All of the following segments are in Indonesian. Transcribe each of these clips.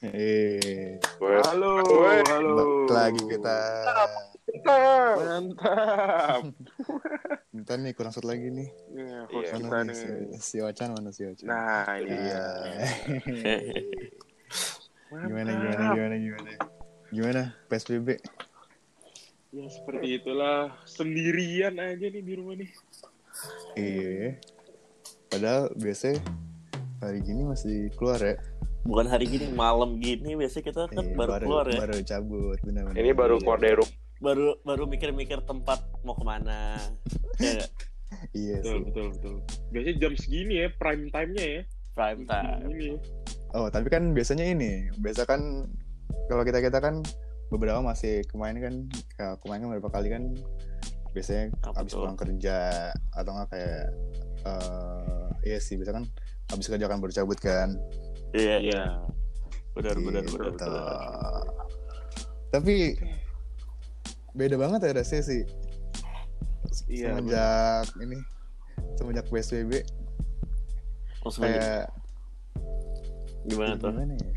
Eh. Halo, halo. balik lagi kita. Mantap. Bentar nih kurang satu lagi nih. Iya. Mana nih nih. si, si Ocan mana si Ocan? Nah, Iya. dia. gimana gimana gimana gimana? Gimana PSBB? Ya seperti itulah sendirian aja nih di rumah nih. Iya. Padahal biasanya hari gini masih keluar ya. Bukan hari gini, malam gini biasanya kita kan Iya, baru, keluar ya. Baru cabut benar-benar. Ini baru keluar dari rumah. Baru baru mikir-mikir tempat mau ke mana. ya nggak? Iya Betul, sih. betul, betul. Biasanya jam segini ya, prime time-nya ya. Prime time. Ini ya. Oh tapi kan biasanya ini, biasa kan kalau kita kita kan beberapa masih kemarin kan kayak kemarin kan beberapa kali kan biasanya Apa habis tuh? pulang kerja atau enggak kayak eh iya sih biasa kan habis kerja kan baru cabut kan. Iya, Iya. iya. Benar, benar, Gitu. benar, benar. Tapi beda banget ya rasanya sih Iya. semenjak ini semenjak PSBB Oh, kayak gimana tuh? gimana ya?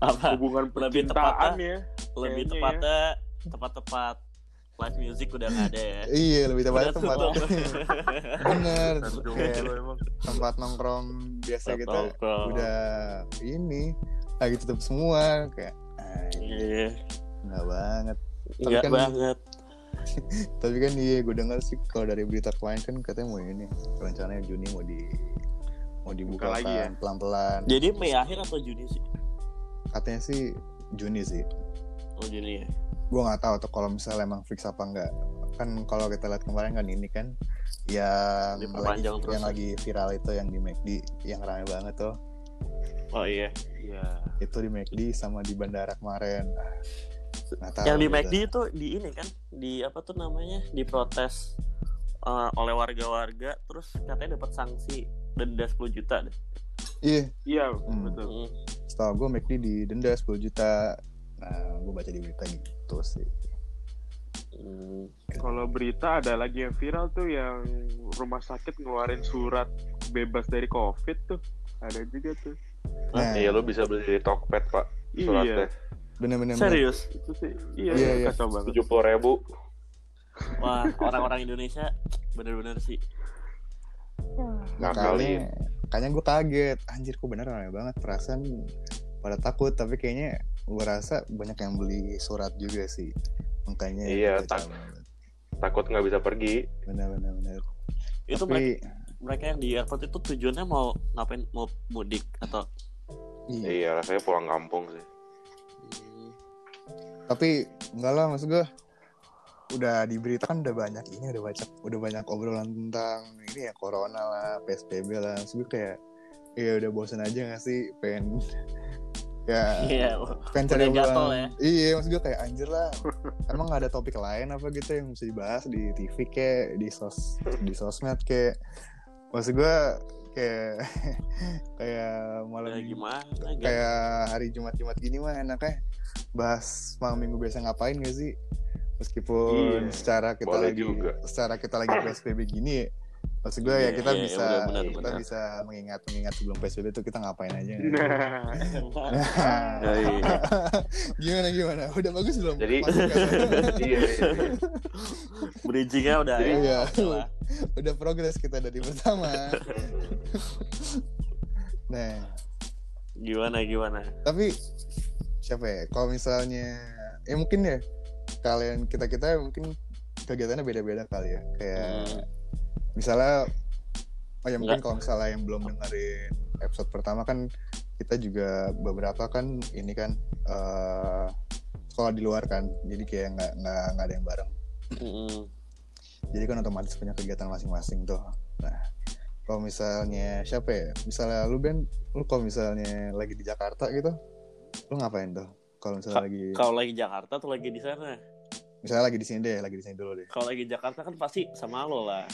Apa? Hubungan Lebih tepatnya- ya. Lebih Kayaknya tepatnya tepat-tepat live music udah nggak ada ya. Iya lebih tepatnya tempat bener kayak tempat nongkrong biasa kita udah ini lagi tutup semua kayak ah, Iya. nggak banget Tapi Enggak kan- banget. tapi kan iya gue dengar sih kalau dari berita kemarin kan katanya mau ini rencananya Juni mau di mau dibuka Buka lagi ya? kan pelan-pelan Jadi Mei akhir atau Juni sih? katanya sih Juni sih Oh Juni ya. Gue nggak tahu tuh kalau misalnya emang fix apa enggak kan kalau kita lihat kemarin kan ini kan yang lagi, Diperpanjang terus yang ya? lagi viral itu yang di McD yang rame banget tuh Oh iya. Iya. itu di McD sama di bandara kemarin nggak tahu Yang di gitu. McD itu di ini kan, di apa tuh namanya? Diprotes uh, oleh warga-warga, terus katanya dapat sanksi denda 10 juta deh. iya Iya, Hmm. betul. Setahu gue McD di denda 10 juta nah gue baca di berita gitu sih Mm. Kalau berita ada lagi yang viral tuh yang rumah sakit ngeluarin surat bebas dari COVID tuh. Ada juga tuh. nah Iya, lo bisa beli di Tokped, Pak. Iya. Suratnya. bener-bener Serius? Itu sih. Iya, Iya, iya. kacau banget. Tujuh puluh ribu. Wah, orang-orang Indonesia bener-bener sih. Ngakalin. Makanya, kayaknya gue kaget anjir kok bener rame banget perasaan pada takut tapi kayaknya gue rasa banyak yang beli surat juga sih makanya Iya, tak- calon. Takut nggak bisa pergi. bener bener Itu mereka, tapi mereka yang di airport itu tujuannya mau ngapain? Mau mudik atau? iya. Iya, rasanya pulang kampung sih. tapi enggak lah maksud gue udah di berita kan udah banyak ini udah banyak udah banyak obrolan tentang ini ya corona lah psbb lah maksud gue kayak ya udah bosen aja gak sih pengen ya Iya. pengen Udah obrolan ya. iya maksud gue kayak anjir lah emang gak ada topik lain apa gitu yang bisa dibahas di TV kayak di sos di sosmed kayak maksud gue kayak kayak malam Udah gimana? Gak- kayak hari Jumat Jumat gini mah enaknya bahas malam minggu biasa ngapain gak sih meskipun Iya, secara kita boleh lagi juga. secara kita lagi PSBB gini ya maksud gue ya Iya, kita iya, bisa iya, benar, kita benar. bisa mengingat mengingat sebelum PSBB itu kita ngapain aja Nah, Ya, iya. gimana gimana udah bagus belum Jadi- iya, iya. Bridgingnya udah ya, Iya. udah progres kita dari pertama nah Gimana gimana? tapi siapa ya kalau misalnya ya mungkin ya kalian kita kita mungkin kegiatannya beda-beda kali ya kayak Hmm. Misalnya oh ya mungkin Enggak. kalau misalnya yang belum dengerin episode pertama kan kita juga beberapa kan ini kan eh sekolah di luar kan jadi kayak nggak nggak nggak ada yang bareng Mm-mm. jadi kan otomatis punya kegiatan masing-masing tuh nah kalau misalnya siapa ya misalnya lu Ben lu kalau misalnya lagi di Jakarta gitu lu ngapain tuh kalau misalnya Ka- lagi Kalau lagi Jakarta atau lagi di sana? misalnya lagi di sini deh lagi di sini dulu deh Kalau lagi Jakarta kan pasti sama lo lah.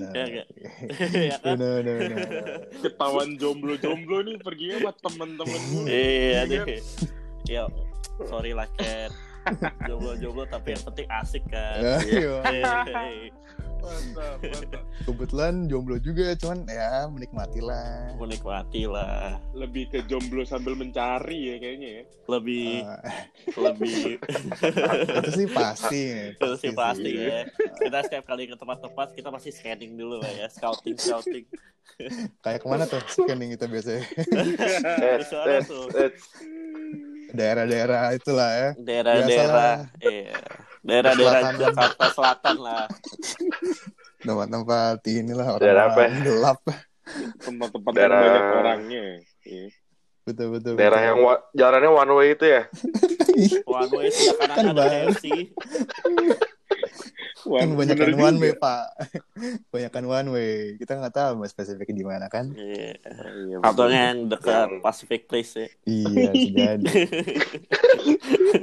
Nah, Ya ya kan? bener. ketahuan jomblo-jomblo nih pergi sama temen-temen gue. Iya Iya deh. Ya, sorry lah Cat. Jomblo-jomblo tapi yang penting asik kan. Ya, iya. Mantap, mantap. kebetulan jomblo juga cuman ya menikmatilah Menikmati lah. Lebih ke jomblo sambil mencari ya kayaknya ya. Lebih Eh, lebih itu sih pasti itu sih pasti ya. Kita setiap kali ke tempat-tempat kita pasti scanning dulu lah ya, scouting scouting. kayak ke mana tuh scanning kita biasanya daerah-daerah itulah ya Daerah-daerah, iya. Daerah-daerah. Jakarta Selatan lah. tempat-tempat inilah Daerah apa orang gelap Tempat-tempat yang Daerah- banyak orangnya. Iya. betul betul daerah betul. yang wa- jalannya one way itu ya? One way kanan Kan. KFC. Wah, kan kebanyakan juga. one way pak kebanyakan one way kita nggak tahu mas spesifiknya di mana kan Iya. Iya, Atau bener. yang dekat Pacific Place ya. iya jadi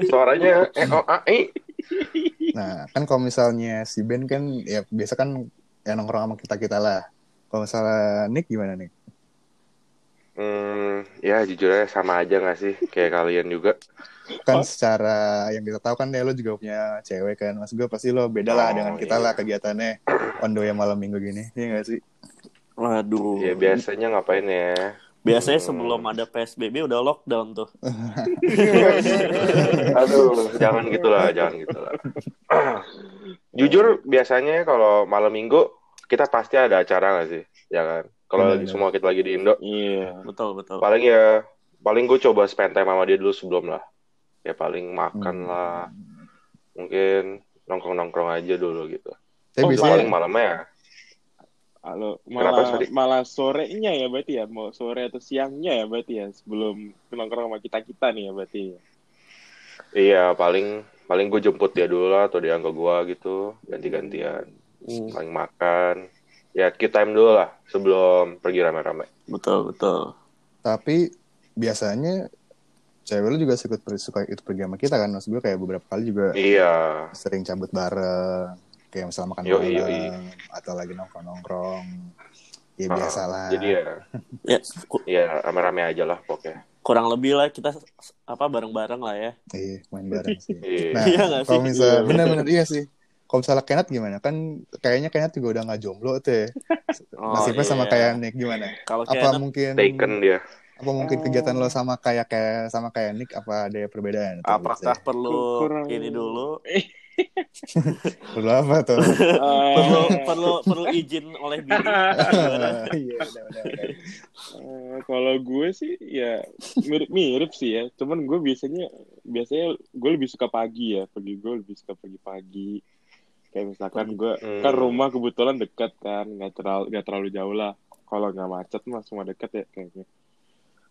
Suaranya eh oh ah eh. nah kan kalau misalnya si Ben kan ya biasa kan ya nongkrong sama kita kita lah kalau misalnya Nick gimana Nick Hmm, ya jujur aja sama aja gak sih kayak kalian juga. kan secara yang kita tahu kan ya lo juga punya cewek kan mas gue pasti lo beda lah Oh, dengan kita iya. lah kegiatannya ondo yang malam minggu gini iya gak sih Waduh. Ya biasanya ngapain ya? Biasanya Hmm. sebelum ada PSBB udah lockdown tuh. Aduh, jangan gitulah, jangan gitulah. Jujur biasanya kalau malam minggu kita pasti ada acara gak sih? Ya kan? Kalau lagi semua kita lagi di Indo, Iya. Betul, betul. paling ya paling gue coba spend time sama dia dulu sebelum lah. Ya paling makan Hmm. lah. Mungkin nongkrong-nongkrong aja dulu gitu. tapi Oh, biasanya Paling malamnya Halo, Kenapa, malah sorry? malah sorenya ya berarti ya, mau sore atau siangnya ya berarti ya sebelum nongkrong sama kita kita nih ya berarti. ya. Iya, paling paling gue jemput dia dulu lah atau dia ke gua gitu, ganti-gantian. Hmm, Paling makan. Ya, queue time dulu lah sebelum pergi rame-rame. betul, betul. tapi biasanya cewek lo juga suka suka itu pergi sama kita kan maksud gue kayak beberapa kali juga Iya. sering cabut bareng kayak misalnya makan Yoi, malam yoi. atau lagi nongkrong nongkrong ya Ah, biasalah Jadi ya, Ya, ya rame-rame aja lah pokoknya. kurang lebih lah kita apa bareng-bareng lah ya. iya main bareng sih Iya. nah Iya nggak sih? kalau misalnya Iya. benar-benar iya sih kalau misalnya Kenneth gimana kan kayaknya Kenneth juga udah nggak jomblo tuh ya Oh, nasibnya sama iya. kayak Nick gimana Kalau apa kayak mungkin Taken dia. apa mungkin kegiatan lo sama kayak kayak sama kayak Nick apa ada perbedaan apakah perlu Kurang- ini dulu? perlu apa tuh Perlu Eh, perlu perlu izin oleh bini. iya udah udah udah. eh, kalau gue sih ya mirip-mirip sih ya. Cuman gue biasanya biasanya gue lebih suka pagi ya. Pergi gue lebih suka pergi pagi. Kayak misalkan gue Hmm. kan rumah kebetulan dekat kan, nggak terlalu nggak terlalu jauh lah. Kalau nggak macet mah semua dekat ya kayaknya.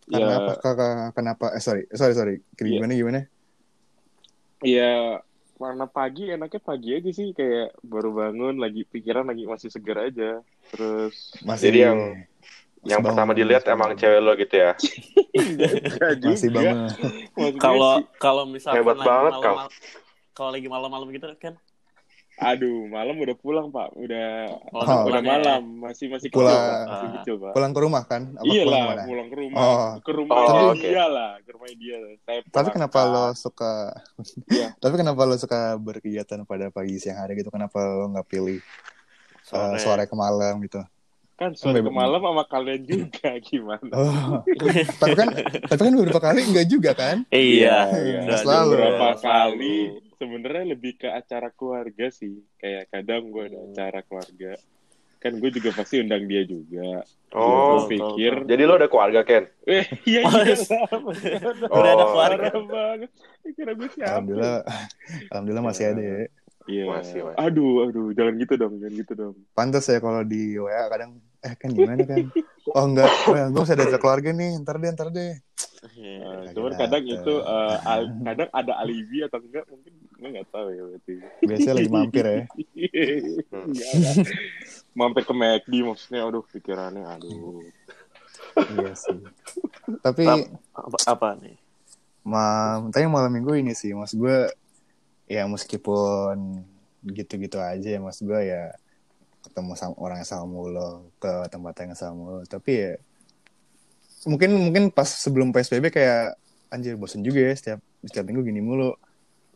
karena Ya, apa Kakak- kenapa eh sorry sorry sorry Iya. gimana gimana ya karena pagi enaknya pagi aja sih kayak baru bangun lagi pikiran lagi masih segar aja. Terus masih Jadi yang- Yang masih pertama bangun, dilihat masih emang bangun. cewek lo gitu ya. Masih bangun Maksudnya Kalau kalau misalkan Hebat banget, malam, kau. kalau lagi malam-malam gitu kan aduh malam udah pulang pak udah Oh. udah pulang ya. malam masih masih kecil Pulang. Pak. masih Ah. kecil pak pulang ke rumah kan apa iya pulang lah pulang ke rumah Oh. ke rumah Oh, dia lah ke rumah dia saya tapi pulang kenapa lo suka Iya. tapi kenapa lo suka berkegiatan pada pagi siang hari gitu kenapa lo nggak pilih uh, Sore. sore ke malam gitu kan sore ke malam sama kalian juga gimana oh. tapi kan tapi kan beberapa kali enggak juga kan Iya, iya. udah Selalu. beberapa kali sebenarnya lebih ke acara keluarga sih kayak kadang gue ada Hmm. acara keluarga kan gue juga pasti undang dia juga Oh, gue pikir jadi lo ada keluarga Ken? eh iya Oh, iya lah. Udah ada Oh. keluarga. Banget kira gue siapa alhamdulillah alhamdulillah masih ada ya Iya. Masih, masih. Aduh, aduh, jangan gitu dong, jangan gitu dong. pantas ya kalau di WA kadang eh kan gimana kan oh enggak gue masih ada acara keluarga nih ntar deh ntar deh Iya. Nah, Kagak cuman kadang itu eh, al- kadang ada alibi atau enggak mungkin gue nggak tahu ya berarti. biasanya lagi mampir ya lah. Mampir ke McD maksudnya, aduh pikirannya, aduh. iya sih tapi Tap- apa, apa nih? ma tapi malam minggu ini sih mas gue ya meskipun gitu-gitu aja ya mas gue ya ketemu sama orang yang sama mulu ke tempat yang sama mulu tapi ya mungkin mungkin pas sebelum psbb kayak anjir bosen juga ya setiap setiap minggu gini mulu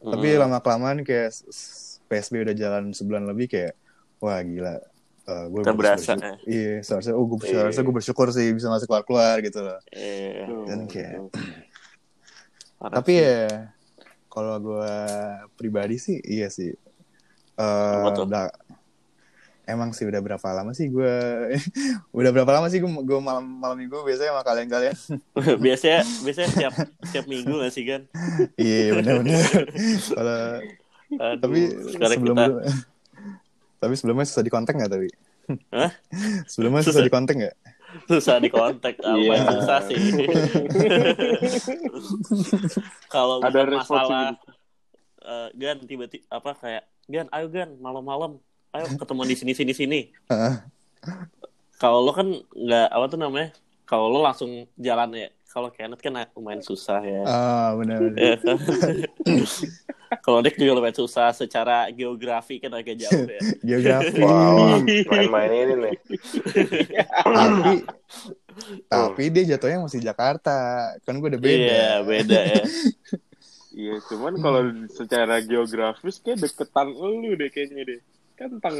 tapi Mm. lama kelamaan kayak psbb udah jalan sebulan lebih kayak wah gila. Eh, gue Udah berasa, ya. Iya, seharusnya oh gue Iya. seharusnya gue bersyukur sih bisa masuk keluar keluar gitu loh. Eh, Dan kayak- parah Tapi sih. ya kalau gue pribadi sih iya sih. Eh udah- emang sih udah berapa lama sih gue udah berapa lama sih gue gue malam malam minggu biasanya sama kalian kalian biasanya biasanya setiap setiap minggu gak sih kan iya benar-benar kalau tapi sekarang sebelum kita tapi sebelumnya susah di kontak nggak tapi? Hah? sebelumnya susah Susah. di kontak nggak? Susah di kontak Iya. apa susah sih? Kalau Ada masalah eh, gan tiba-tiba apa kayak gan ayo gan malam-malam ayo ketemu di sini sini sini. Heeh. kalau lo kan nggak apa tuh namanya? Kalau lo langsung jalan ya kalau Kenneth kan lumayan susah ya. Ah benar Ya kan? kalau Nick juga lumayan susah secara geografi kan agak jauh ya. Geografi. Wow, main-main ini nih. tapi tapi dia jatuhnya masih Jakarta. Kan gue udah beda. Iya beda ya. Iya, cuman kalau secara geografis kayak deketan lu deh kayaknya deh. Kan tang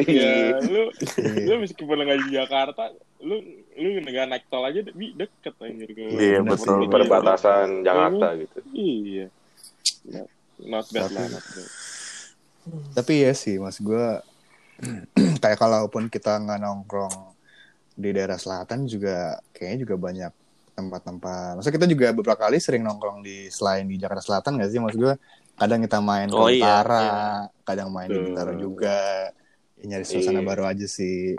ya lu Iya. lu meskipun nggak di Jakarta, lu lu nggak naik tol aja de- bi- deket anjir ke Iya, betul. Perbatasan Jakarta gitu. Iya. Not, bad Tapi- lah, not bad. tapi ya sih mas gue kayak kalaupun kita nggak nongkrong di daerah selatan juga kayaknya juga banyak tempat-tempat maksudnya kita juga beberapa kali sering nongkrong di selain di Jakarta Selatan nggak sih mas gue kadang kita main ke Oh, iya, utara iya. kadang main di Betul. Bintaro juga Ya, nyari suasana Iya. baru aja sih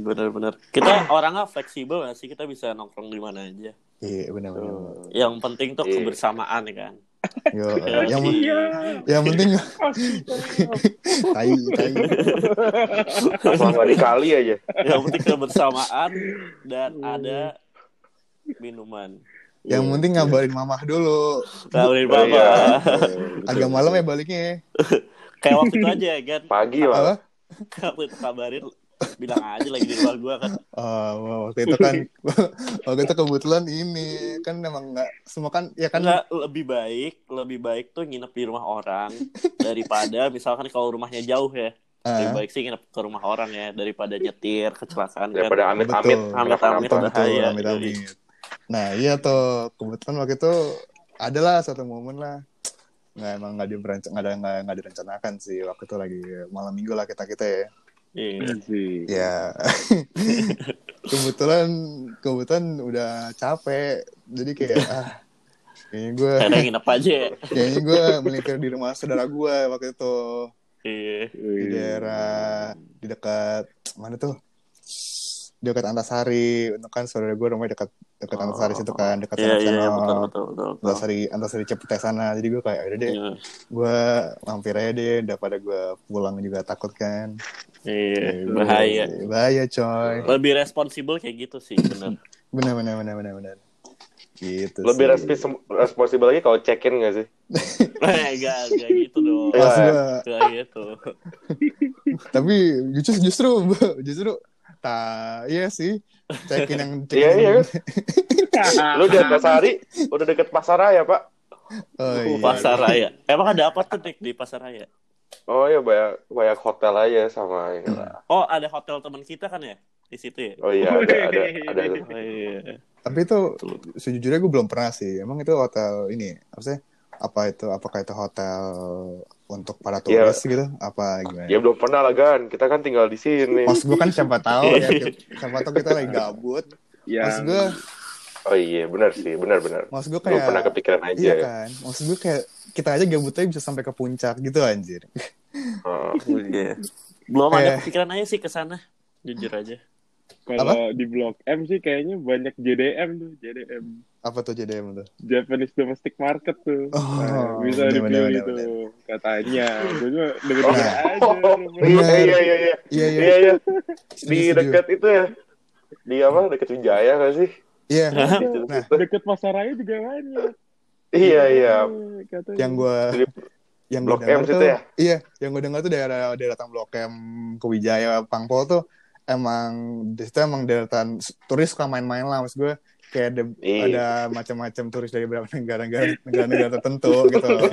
bener-bener kita orangnya fleksibel gak sih kita bisa nongkrong di mana aja iya benar-benar Tuh. yang penting tuh Iya. kebersamaan ya kan Yo, Iya. yang Iya. yang penting tai tai nggak dikali aja. yang penting kebersamaan dan ada minuman yang penting ngabarin mamah dulu. Oh, bapak iya. agak malam ya baliknya kayak waktu itu aja kan Pagi apa? Lah. waktu itu kabarin bilang aja lagi di rumah gua kan. Oh, waktu itu kan waktu itu kebetulan ini kan emang nggak semua kan ya kan. Nggak, lebih baik lebih baik tuh nginep di rumah orang daripada misalkan kalau rumahnya jauh ya. Lebih ah, baik sih nginep ke rumah orang ya daripada nyetir kecelakaan kan Daripada amit-amit. Amit-amit bahaya. amit-amit. Nah iya tuh kebetulan waktu itu adalah satu momen lah nggak emang nggak direncanakan nggak ada nggak nggak direncanakan sih waktu itu lagi malam minggu lah kita kita ya Iya. Sih. ya kebetulan kebetulan udah capek jadi kayak ah kayaknya gue nginep aja ya. kayaknya gue melingkar di rumah saudara gue waktu itu Iya. di daerah di dekat mana tuh dekat Antasari untuk kan saudara gue rumahnya dekat dekat Antasari situ kan dekat Iya, sana iya, sana betul, betul, betul. betul. Antasari Antasari Cepete sana jadi gue kayak udah deh Iya. gue mampir aja deh daripada gue pulang juga takut kan Iya, bahaya. bahaya coy Lebih responsibel kayak gitu sih, bener. benar benar benar benar benar gitu Lebih respons- responsibel lagi kalau check-in nggak sih? Eh, enggak, enggak gitu dong. Iya. Gua, Enggak gitu. tapi justru justru justru tak iya sih cekin yang cekin Iya, iya. Lu di Antasari udah deket pasar raya, Pak. oh, iya. Pasar Raya. Emang ada apa tuh Nick, di Pasar Raya? Oh iya banyak banyak hotel aja sama ini lah. Oh, ada hotel teman kita kan ya? Di situ ya? Oh iya ada ada ada. Oh, iya. Tapi itu sejujurnya gue belum pernah sih. Emang itu hotel ini apa sih? Apa itu? Apakah itu hotel untuk para Iya. turis gitu? Apa gimana? Ya belum pernah lah Gan. Kita kan tinggal di sini. Mas gue kan siapa tahu ya, siapa tahu kita lagi gabut. Mas Yang gue, Oh iya benar sih benar benar. mas gue Belum kayak pernah kepikiran aja. Iya ya. kan, maksud gue kayak kita aja gabutnya bisa sampai ke puncak gitu anjir. Oh. Iya. Belum ada kepikiran aja sih ke sana. Jujur aja. Kalau di Blok M sih kayaknya banyak JDM tuh, JDM. Apa tuh JDM tuh? Japanese Domestic Market tuh. Oh, Nah, bisa bener, dipilih bener, bener. katanya. Gue juga denger Nah. aja. Iya iya iya iya. Iya iya. Iya iya. Di Setuju, setuju. dekat itu ya. Di apa? Dekat Wijaya nggak sih? Iya. Nah. Deket pasar raya juga banyak. Iya iya. Katanya. Yang gue Di yang gue Blok dengar M tuh, situ ya? iya, yang gue dengar tuh daerah daerah Blok M ke Wijaya, Pangpol tuh emang di situ emang deretan turis suka main-main lah, maksud gue kayak ada Iya. ada macam-macam turis dari beberapa negara-negara negara-negara tertentu gitu loh.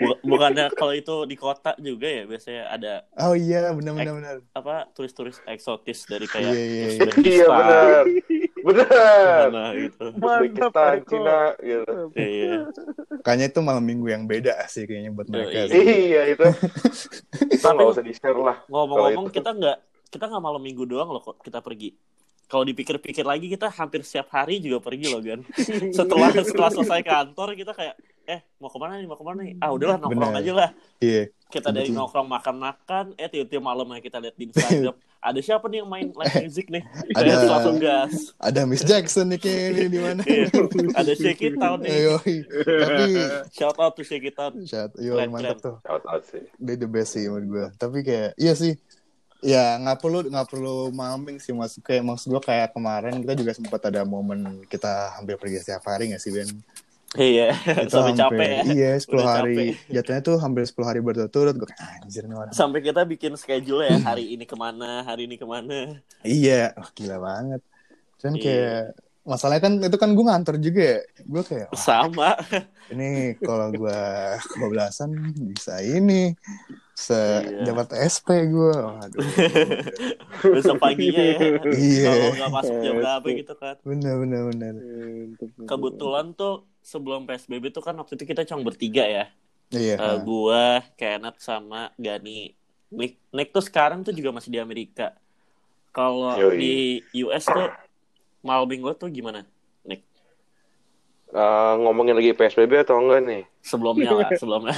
Bu- bukannya kalau itu di kota juga ya biasanya ada oh iya benar-benar benar apa turis-turis eksotis dari kayak Iya, iya, iya. Iya benar. Benar. mana gitu. Uzbekistan, Cina gitu. Iya. kayaknya itu malam minggu yang beda sih kayaknya buat mereka Iya. sih. Iya itu. Kita nggak usah di share lah. Ngomong-ngomong itu. kita nggak kita nggak malam minggu doang loh kok kita pergi. Kalau dipikir-pikir lagi kita hampir setiap hari juga pergi loh kan. Setelah setelah selesai kantor kita kayak eh mau ke mana nih mau ke mana nih ah udahlah nongkrong Bener. aja lah iya kita dari nongkrong makan-makan eh tiba-tiba malamnya kita lihat di Instagram ada siapa nih yang main live music nih Ada. ada langsung gas ada Miss Jackson nih kayaknya di mana Iya. ada Shake It Town nih Ayo, tapi shout out to Shake It Town Shout, yo, Keren, mantap keren. tuh. Shout out sih. Dia the best sih menurut gue. Tapi kayak, iya sih. Ya nggak perlu nggak perlu maming sih mas. Kayak maksud gue kayak kemarin kita juga sempat ada momen kita hampir pergi setiap hari nggak sih Ben? Iya Itu sampai hampir- capek ya Iya 10 Udah hari. capek. Jatuhnya tuh hampir 10 hari berturut-turut. Gue kayak anjir nih orang. sampai kita bikin schedule ya hari ini ke mana hari ini ke mana Iya, wah, gila banget. Cuman Iya. kayak masalahnya kan itu kan gue ngantor juga ya. Gue kayak wah, sama ini kalau gue kebablasan bisa ini se Iya. dapat SP gue. Waduh. besok paginya ya Iya. kalau nggak masuk jam berapa gitu kan bener bener bener. kebetulan tuh sebelum PSBB tuh kan waktu itu kita cuma bertiga ya Iya. Eh, gua Kenneth sama Gani Nick Nick tuh sekarang tuh juga masih di Amerika kalau di US tuh malam minggu tuh gimana Nick Eh, ngomongin lagi PSBB atau enggak nih? sebelumnya lah sebelumnya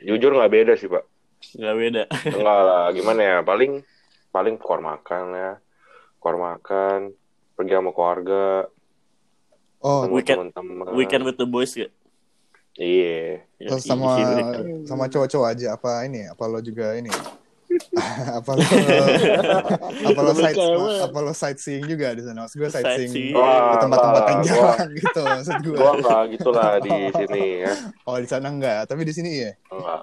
Jujur nggak beda sih pak. nggak beda Enggak lah, gimana ya? Paling paling keluar makan ya, keluar makan, pergi sama keluarga, oh, sama Weekend- teman-teman. weekend with the boys ya Iya. Ya, terus sama iya. sama cowok-cowok aja apa ini? Apa lo juga ini? Apa lo apa lo sight apa lo sightseeing juga di sana? Maksud gue sightseeing di Wah, tempat-tempat yang jarang gitu maksud gue. Gua enggak gitu lah di sini ya. Oh di sana enggak, tapi di sini iya. Enggak.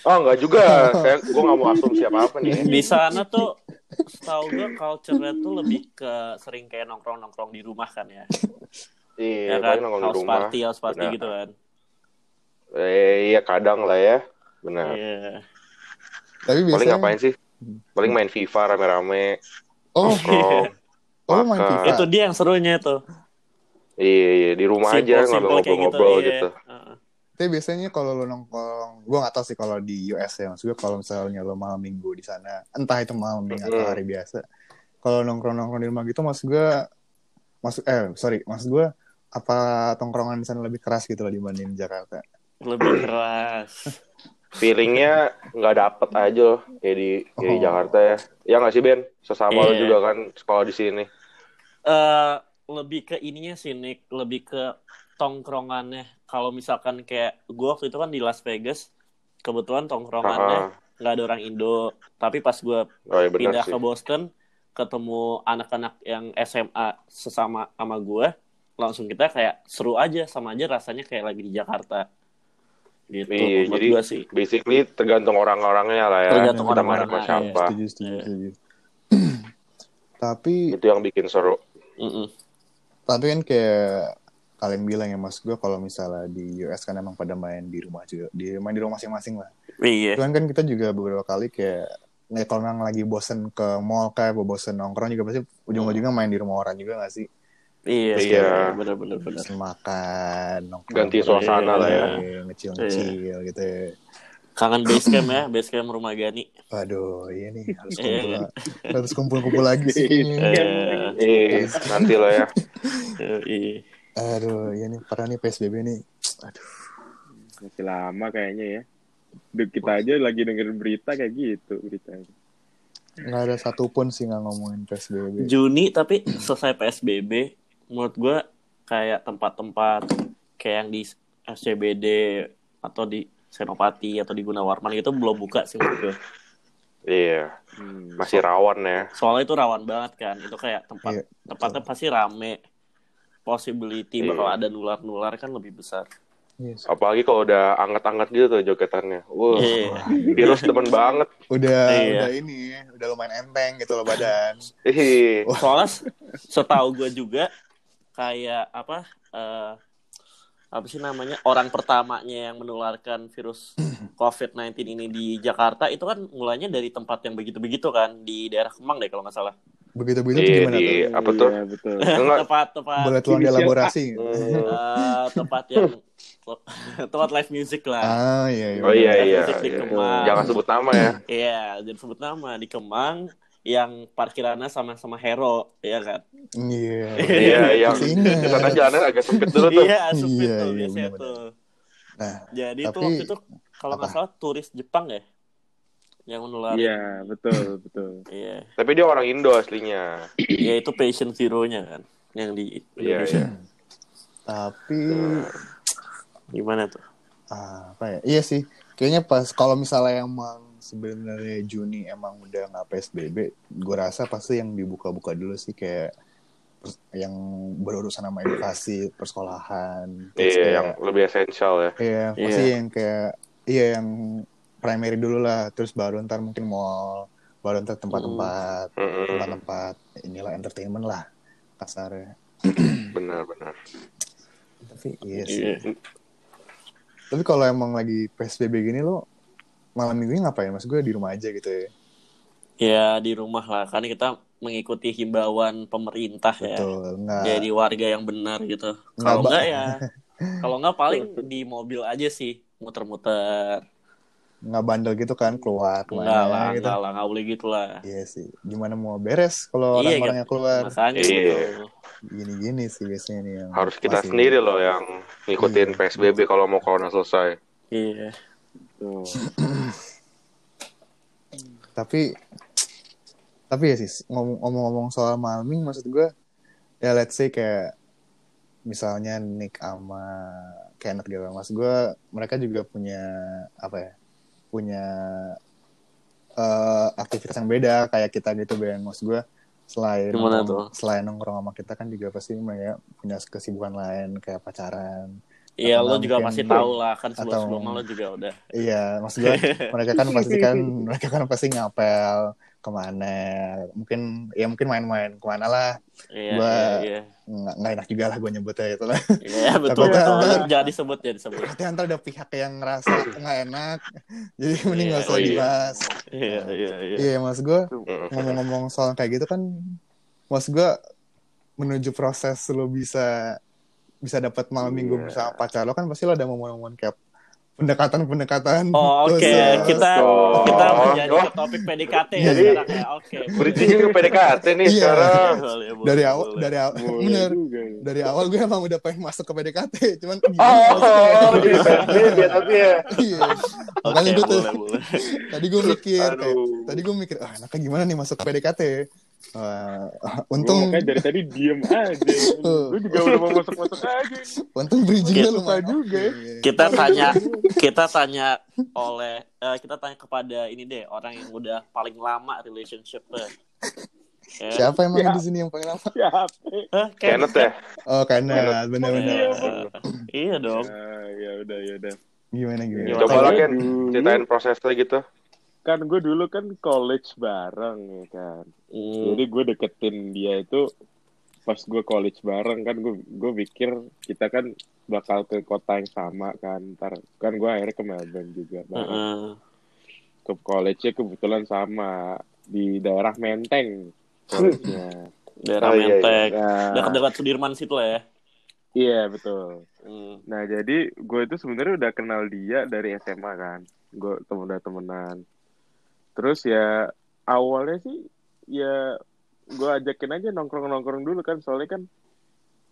Oh enggak juga. Saya gua nggak mau asumsi apa-apa nih. di sana tuh setahu gue culture-nya tuh lebih ke sering kayak nongkrong-nongkrong di rumah kan ya Iya, ya kan paling nongkrong di rumah. party house party Benar. gitu kan Eh, iya kadang lah ya. Benar. Iya. Tapi Paling biasanya ngapain sih? Paling main FIFA rame-rame, Oh, nongkrong. oh lo main. FIFA. itu dia yang serunya tuh Iya, iya di rumah Simple- aja ngobrol-ngobrol iya. gitu. Heeh. Tapi biasanya kalau lo nongkrong, gue gak tahu sih kalau di US ya, maksud gue kalau misalnya lo malam minggu di sana, entah itu malam minggu atau hari biasa, kalau nongkrong-nongkrong di rumah gitu, maksud gue, maksud eh sorry, maksud gue apa tongkrongan di sana lebih keras gitu loh dibanding di Jakarta? lebih keras Feelingnya nggak dapet aja loh kayak di, kayak di Oh. Jakarta ya. Ya nggak sih Ben? Sesama lo Iya. juga kan sekolah di sini. eh lebih ke ininya sih Nick lebih ke tongkrongannya kalau misalkan kayak gue waktu itu kan di Las Vegas kebetulan tongkrongannya nggak ada orang Indo tapi pas gue oh benar pindah sih. ke Boston ketemu anak-anak yang SMA sesama sama gue langsung kita kayak seru aja sama aja rasanya kayak lagi di Jakarta gitu Iya, jadi sih basically tergantung orang-orangnya lah ya. Tergantung Kita sama iya. siapa. Setuju, setuju, Iya. setuju. tapi, Itu yang bikin seru. Mm-mm. tapi kan kayak kalian bilang ya mas gue kalau misalnya di US kan emang pada main di rumah juga, di main di rumah masing-masing lah. iya Cuman kan kita juga beberapa kali kayak ya kalau memang lagi bosen ke mall kayak bosen nongkrong juga pasti ujung-ujungnya main di rumah orang juga gak sih? Iya Iya. benar-benar benar makan. Ganti suasana lah ya. Ngecil-ngecil gitu ya. kangen base camp ya base camp rumah Gani Waduh, iya nih harus Iya. kumpul, harus kumpul-kumpul lagi sih. Eh, Eh, nanti lah ya. iya. Aduh, iya nih parah nih PSBB nih. Aduh, Masih lama kayaknya ya. Duh, kita aja lagi dengerin berita kayak gitu beritanya. nggak ada satupun sih nggak ngomongin PSBB. Juni tapi selesai PSBB menurut gue kayak tempat-tempat kayak yang di SCBD atau di Senopati atau di Gunawarman itu belum buka sih menurut gue. Iya, Hmm. masih rawan ya. Soalnya itu rawan banget kan. Itu kayak tempat Iya, tempatnya pasti rame. Possibility Iya. bakal ada nular-nular kan lebih besar. Yes. Apalagi kalau udah anget-anget gitu tuh jogetannya. Wah, Iya. virus demen banget. Udah Iya. udah ini, udah lumayan enteng gitu loh badan. Ih, Soalnya setahu gue juga kayak apa eh, apa sih namanya orang pertamanya yang menularkan virus COVID-19 ini di Jakarta itu kan mulainya dari tempat yang begitu-begitu kan di daerah Kemang deh kalau nggak salah. Begitu-begitu tuh Iya, gimana di- tuh? apa tuh? Iya, betul. tempat tempat Boleh tolong Inisial dielaborasi? Eh, tempat yang tempat live music lah. Ah, iya iya. Oh iya Live iya. music di iya. Kemang. Jangan sebut nama ya. Iya, jadi sebut nama di Kemang yang parkirannya sama-sama Hero, ya kan? Iya. Iya, yang ingat. di sana jalannya agak sempit dulu tuh. Iya, sempit Iya, tuh iya, biasanya benar-benar. tuh. Nah, Jadi itu Tapi- waktu itu kalau nggak salah turis Jepang ya yang menular. Iya, betul, betul. Iya. Tapi dia orang Indo aslinya. Ya itu patient zero-nya kan yang di Iya, Indonesia. iya. tapi Gimana tuh? ah, apa ya? Iya sih. Kayaknya pas kalau misalnya emang sebenarnya Juni emang udah nggak PSBB, gue rasa pasti yang dibuka-buka dulu sih kayak yang berurusan sama edukasi persekolahan. Iya, kayak- yang lebih esensial ya. Iya, pasti Iya. yang kayak iya yang primary dulu lah, terus baru ntar mungkin mall, baru ntar tempat-tempat Mm-mm. tempat-tempat inilah entertainment lah kasarnya. Benar, benar. Tapi iya sih. Iya. Tapi kalau emang lagi PSBB gini lo malam minggu ngapain? Mas gue di rumah aja gitu ya. Ya di rumah lah kan kita mengikuti himbauan pemerintah ya. Betul. Nggak Jadi warga yang benar gitu. Nggak, Kalau enggak ya kalau enggak paling di mobil aja sih muter-muter. nggak bandel gitu kan keluar Enggak ke mana lah, gitu. enggak lah, enggak boleh gitu lah. Iya sih. Gimana mau beres kalau Iya, orang-orangnya keluar? Makanya Iya. gitu. Gini-gini sih biasanya nih yang Harus kita masih- sendiri loh yang ngikutin Iya. PSBB kalau mau corona selesai. Iya. Tuh. tapi tapi ya sih ngomong- ngomong-ngomong soal malming maksud gue ya let's say kayak misalnya Nick sama Kenneth gitu. Maksud gue mereka juga punya apa ya punya eh, aktivitas yang beda kayak kita gitu Ben. Maksud gue selain Gimana selain nongkrong sama kita kan juga pasti mereka punya kesibukan lain kayak pacaran Iya, lo juga pasti tahu lah kan atau- sebelum-sebelum lo juga udah. Iya, maksud gue mereka kan pasti kan mereka kan pasti ngapel ke mana, mungkin ya mungkin main-main ke mana lah, Iya, Gua- iya, nggak nggak enak juga lah gue nyebutnya itu lah. iya. Iya, betul, betul. ntar- Jadi disebut, jadi disebut. Nanti ntar ada pihak yang ngerasa nggak enak, jadi mending Iya, nggak usah oh iya. dibahas. Iya, iya, iya. Iya, maksud gue Mm-mm. ngomong-ngomong soal kayak gitu kan, maksud gue menuju proses lo bisa bisa dapat malam minggu Iya. bersama pacar lo kan pasti lo ada momen-momen kayak pendekatan-pendekatan. Oh, oke. khusus. Kita Oh. kita menjadi Oh. ke topik PDKT ya Jadi- sekarang ya. Oke. Bridging ke PDKT nih Iya. sekarang. Boleh, boleh, dari awal boleh. dari awal Boleh bener juga ya. dari awal gue emang udah pengen masuk ke PDKT cuman Oh, oh, jadi PSBB ya tapi ya. iya makanya Oke, gue tuh tadi gue mikir kayak, tadi gue mikir ah enaknya gimana nih masuk ke PDKT Gua untung makanya dari tadi diem aja. Gue juga udah mau masuk-masuk aja. untung bridgingnya lumayan juga ya. Iya. Kita tanya kita tanya oleh eh, kita tanya kepada ini deh orang yang udah paling lama relationship Ya. siapa emang Ya. di sini yang paling lama Siapa? Hah, Kenneth ya. oh karena Kenneth. bener-bener Iya, Iya dong. Ah, ya udah ya udah. gimana gimana? Coba lah Ken, ceritain prosesnya gitu. Kan gue dulu kan college bareng ya kan. Hmm. Jadi gue deketin dia itu pas gue college bareng kan gue gue pikir kita kan bakal ke kota yang sama kan ntar kan gue akhirnya ke Melbourne juga bareng Heeh. ke college-nya kebetulan sama di daerah Menteng college-nya. Daerah Oh, iya, iya. Menteng. Nah, Dekat-dekat Sudirman situ lah ya. iya betul. Hmm. Nah jadi gue itu sebenarnya udah kenal dia dari SMA kan. Gue temen udah temenan. Terus ya awalnya sih ya gue ajakin aja nongkrong-nongkrong dulu kan. Soalnya kan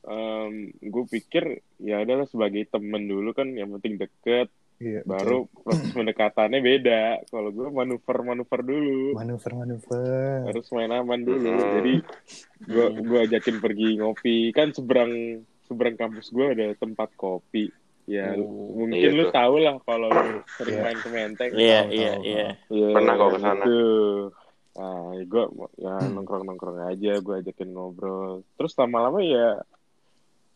em, gue pikir ya adalah sebagai temen dulu kan yang penting deket. Iya, betul. baru proses pendekatannya beda. Kalau gue manuver-manuver dulu. Manuver manuver harus main aman dulu. Hmm. jadi gue gue ajakin pergi ngopi. Kan seberang seberang kampus gue ada tempat kopi ya Hmm. mungkin Iya lu tuh. tahu lah kalau lu sering Iya. main ke Menteng Iya, iya, iya. Iya, Pernah kok ke sana. gitu. Nah, gue ya nongkrong nongkrong aja, gue ajakin ngobrol. Terus lama-lama ya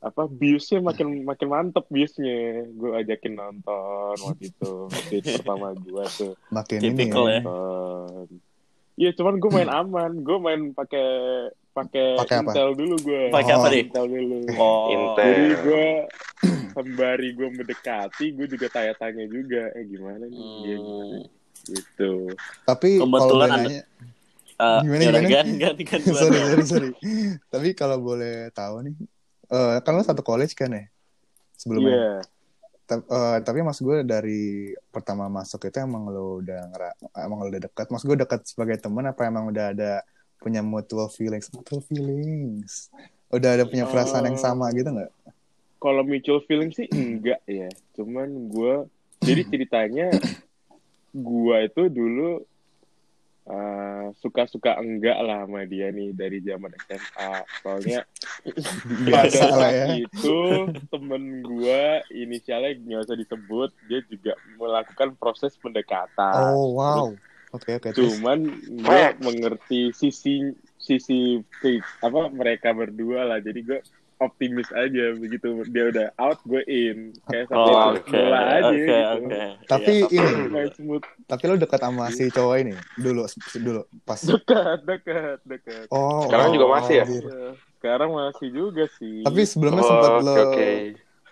apa biusnya makin makin mantep biusnya gue ajakin nonton waktu itu date pertama gue tuh Makin ini ya. ya. Iya cuman gue main aman gue main pakai pakai Pakai apa? intel dulu gue Pakai apa, Dik? intel dulu Oh. Intel. jadi gue sembari gue mendekati gue juga tanya-tanya juga eh gimana nih dia gimana Hmm. gitu Tapi Kebetulan ada- nanya, Eh, Gimana, gimana? Gan, gan, gan, sorry sorry sorry. Tapi kalau boleh tahu nih, eh kan lo satu college kan ya sebelumnya. iya Ta- eh, tapi mas gue dari pertama masuk itu emang lo udah ngera, emang lo udah dekat. Mas gue dekat sebagai teman apa emang udah ada punya mutual feelings, mutual feelings. Udah ada punya perasaan yang sama gitu nggak? kalau mutual feeling sih enggak ya cuman gue jadi ceritanya gue itu dulu eh, suka-suka enggak lah sama dia nih dari zaman SMA soalnya pada saat ya. itu temen gue inisialnya nggak usah disebut dia juga melakukan proses pendekatan Oh wow. Oke oke. terus? cuman gue mengerti sisi sisi apa mereka berdua lah jadi gue optimis aja begitu dia udah out gue in kayak sampai Oh, oke. bola aja Oke, gitu oke. Tapi Iya, ini, tapi lo dekat sama si cowok ini dulu dulu pas. dekat dekat dekat Oh. Sekarang oh, juga masih ya? anjir. Ya, sekarang masih juga sih Tapi sebelumnya Oh, sempat oke lo oke.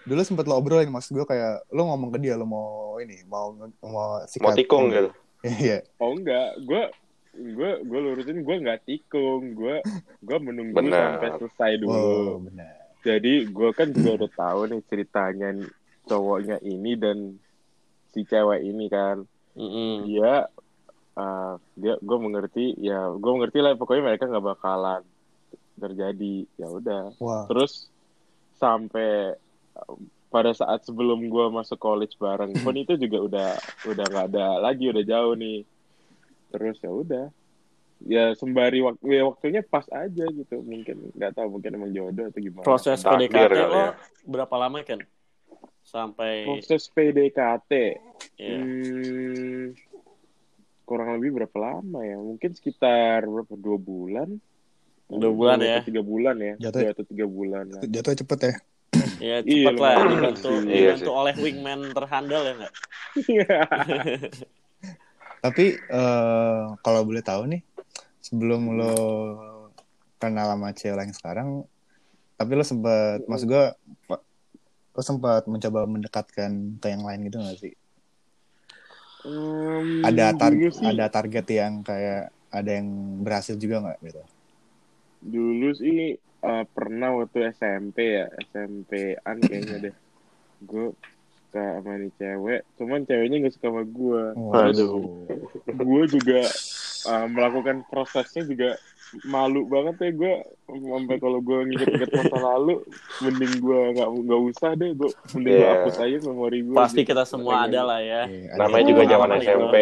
dulu sempat lo obrolin mas gue kayak lo ngomong ke dia lo mau ini mau mau sikat Mau tikung gitu. Iya. oh enggak gue gue gue lurusin gue nggak tikung gue gue menunggu Benar. sampai selesai dulu Oh benar. jadi gue kan juga udah tahu nih ceritanya cowoknya ini dan si cewek ini kan Mm-mm. dia uh, dia gue mengerti ya gue mengerti lah pokoknya mereka nggak bakalan terjadi ya udah Wah. terus sampai pada saat sebelum gue masuk college bareng pun itu juga udah udah nggak ada lagi udah jauh nih terus ya udah ya sembari waktu ya waktunya pas aja gitu mungkin nggak tahu mungkin emang jodoh atau gimana Proses Takdir PDKT lo ya. berapa lama kan? Sampai proses PDKT ya. Hmm, kurang lebih berapa lama ya? Mungkin sekitar berapa? Dua bulan? Dua bulan ya. atau Tiga bulan ya? Jatuh- Dua atau tiga bulan lah. Jatuh cepet ya. Ya Iya, cepat lah dibantu. Iya dibantu oleh wingman terhandal ya nggak? Tapi eh kalau boleh tahu nih, sebelum lo kenal sama cewek yang sekarang, tapi lo sempat, maksud gue, lo sempat mencoba mendekatkan ke yang lain gitu gak sih? Hmm, Ada tar dulu sih, ada target yang kayak ada yang berhasil juga nggak gitu? dulu sih eh, pernah waktu SMP ya, SMP-an kayaknya deh. Gue suka sama nih cewek, cuman ceweknya gak suka sama gue. Waduh. gue juga uh, melakukan prosesnya juga malu banget ya gue sampai kalau gue nginget-nginget masa lalu mending gue nggak nggak usah deh gue mending gue Iya. hapus aja memori gue Pasti gitu. kita semua ada lah ya. Iya, ada Namanya yang- juga zaman Pengalaman SMP.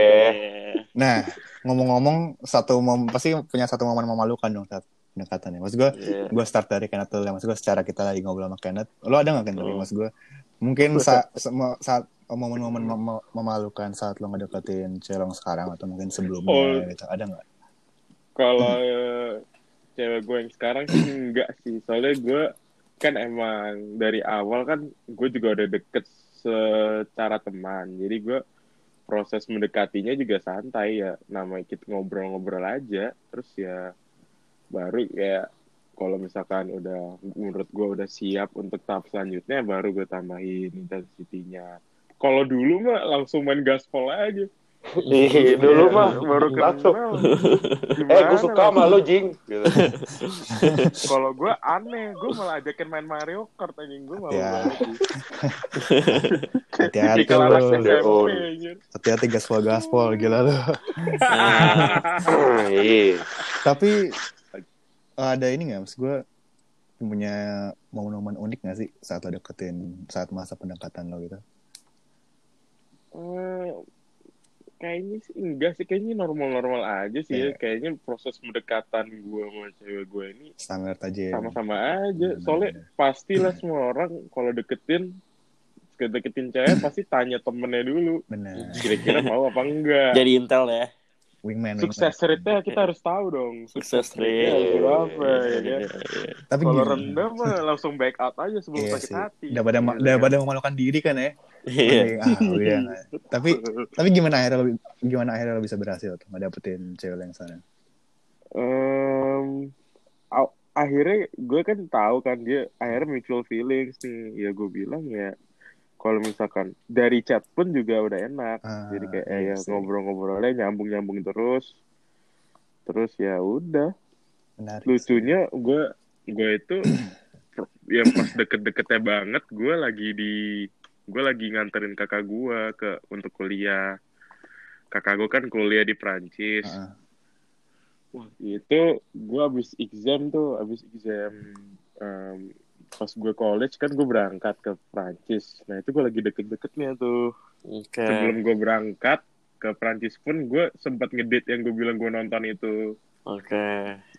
Nah, ngomong-ngomong satu mom pasti punya satu momen memalukan dong saat pendekatan ya. Maksud gue, Iya. gue start dari Kenneth dulu ya. Maksud gue secara kita lagi ngobrol sama Kenneth. Lo ada gak Kenneth? Hmm. Maksud gue, mungkin sa se- saat momen-momen mem- memalukan saat lo ngedeketin lo sekarang atau mungkin sebelumnya Oh. gitu. Ada gak? kalau uh, cewek gue yang sekarang sih enggak sih soalnya gue kan emang dari awal kan gue juga udah deket secara teman jadi gue proses mendekatinya juga santai ya namanya kita ngobrol-ngobrol aja terus ya baru ya kalau misalkan udah menurut gue udah siap untuk tahap selanjutnya baru gue tambahin intensitinya kalau dulu mah langsung main gaspol aja Ih, dulu mah baru langsung. kenal Eh, gue suka sama lo, Jing. Gitu. kalau gue aneh gue malah ajakin main Mario Kart anjing gue malah Ya. Hati-hati lo. Oh. Hati-hati gaspol gaspol gila lo. Iya. Tapi ada ini gak? Maksud gue punya momen-momen unik gak sih saat lo deketin saat masa pendekatan lo gitu? Eh, kayaknya sih enggak sih kayaknya normal-normal aja sih ya Iya. kayaknya proses pendekatan gue sama cewek gue ini Standar aja ya. sama-sama aja Bener, soalnya pastilah semua orang kalau deketin deketin cewek pasti tanya temennya dulu Bener. kira-kira mau apa enggak Jadi intel ya. Wingman. Sukses rate-nya kita harus tahu dong. Sukses rate. berapa ya kan? Iya, iya. Tapi Kalau rendah mah langsung back out aja sebelum Iya sakit sih. hati. Daripada ma- daripada kan. memalukan diri kan ya. Iya. Mending, ah, nggak. Tapi tapi gimana akhirnya lo, gimana akhirnya lo bisa berhasil tuh ngedapetin cewek yang sana? Aw- akhirnya gue kan tahu kan dia akhirnya mutual feelings nih. Ya gue bilang ya kalau misalkan dari chat pun juga udah enak. Ah, Jadi kayak iya ya ngobrol-ngobrolnya nyambung-nyambung terus. Terus ya udah. Menarik. lucunya gue gue itu ya pas deket-deketnya banget gue lagi di gue lagi nganterin kakak gue ke untuk kuliah kakak gue kan kuliah di Prancis Ah, wah itu gue abis exam tuh abis exam em, pas gue college kan gue berangkat ke Prancis nah itu gue lagi deket-deketnya tuh Oke. sebelum gue berangkat ke Prancis pun gue sempat ngedit yang gue bilang gue nonton itu Oke.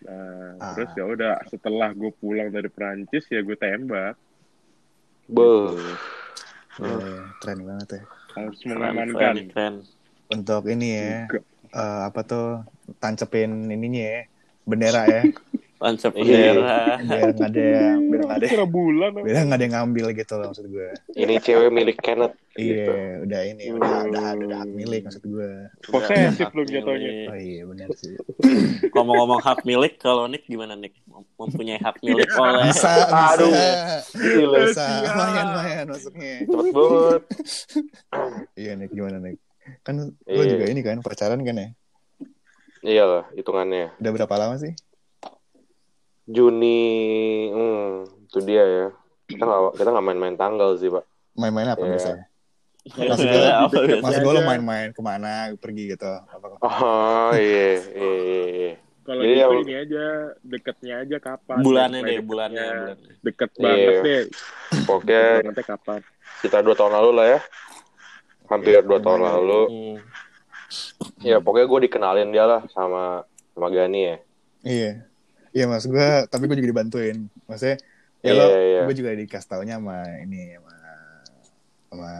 Nah, Ah. terus ya udah setelah gue pulang dari Perancis ya gue tembak. Beuh. iya, iya. keren banget ya. Harus mengamankan. keren, keren. Untuk ini ya, eh, apa tuh tancepin ininya ya, bendera ya, Tancap Iya. bendera. biar nggak ada yang biar nggak ada Kira bulan. biar nggak ada yang ngambil gitu loh maksud gue. Ini cewek milik Kenneth. Iya, Gitu. udah ini, udah udah udah, udah hak milik maksud gue. Posesif lu jatuhnya. Oh iya benar sih. Ngomong-ngomong hak milik, kalau Nick gimana Nick? Mempunyai hak milik oleh Bisa, bisa. Aduh. Gila. Bisa, lumayan, lumayan masuknya. Cepet banget. Iya, Nick, gimana, Nick? Kan lo Iya. juga ini kan, pacaran kan ya? Iya lah, hitungannya. Udah berapa lama sih? Juni, hmm, itu dia ya. Kita nggak kita nggak main-main tanggal sih, Pak. Main-main apa Iya. biasanya? Maksud gue, Apa biasa? maksud gue lo aja. main-main ke mana, pergi gitu? Apa? Oh iya, iya, iya, iya. Kalau gitu yang- ini aja deketnya aja kapan? bulannya deh, deketnya. bulannya, bulannya. Deket Iya. banget deh. Pokoknya Bangetnya kapan? sekitar dua tahun lalu lah ya. Hampir dua tahun lalu. Hmm. Ya pokoknya gue dikenalin dia lah sama sama Gani ya. Iya. Iya, mas gue, tapi gue juga dibantuin. Maksudnya, ya Iya, lo, iya. gue juga dikasih taunya sama ini, sama sama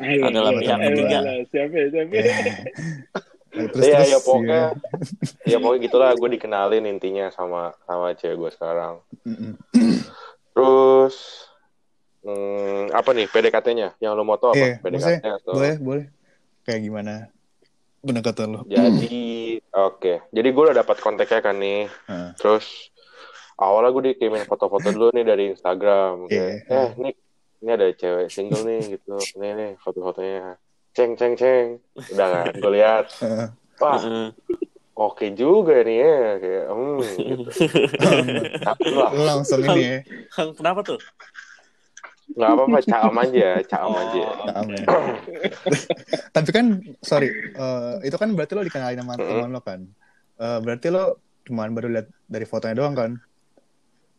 Adalah Iya, pihak iya, ketiga. Alah, Siapa ya? Siapa ya? Nah, terus Iya, terus ya pokoknya, iya. ya pokoknya gitulah gue dikenalin intinya sama sama cewek gue sekarang. Terus hmm, apa nih PDKT-nya? Yang lo mau tau Iya, apa? maksudnya PDKT atau? boleh boleh kayak gimana pendekatan lo Jadi oke, jadi gue udah dapat kontaknya kan nih. Heeh. Terus awalnya gue dikirimin foto-foto dulu nih dari Instagram. Kayak, Iya. eh Nick, ini ada cewek single nih gitu. Nih nih foto-fotonya. Ceng ceng ceng. Udah kan, gue lihat. Heeh. Wah, oke juga nih ya. Kayak, hmm, gitu. Tapi lah, lo langsung ini ya Kenapa tuh? Nggak apa-apa, caam aja, caam Oh. aja. Kaam ya. tapi kan sorry eh, itu kan berarti lo dikenalin sama Mm-mm. teman lo kan Eh, berarti lo cuman baru lihat dari fotonya doang kan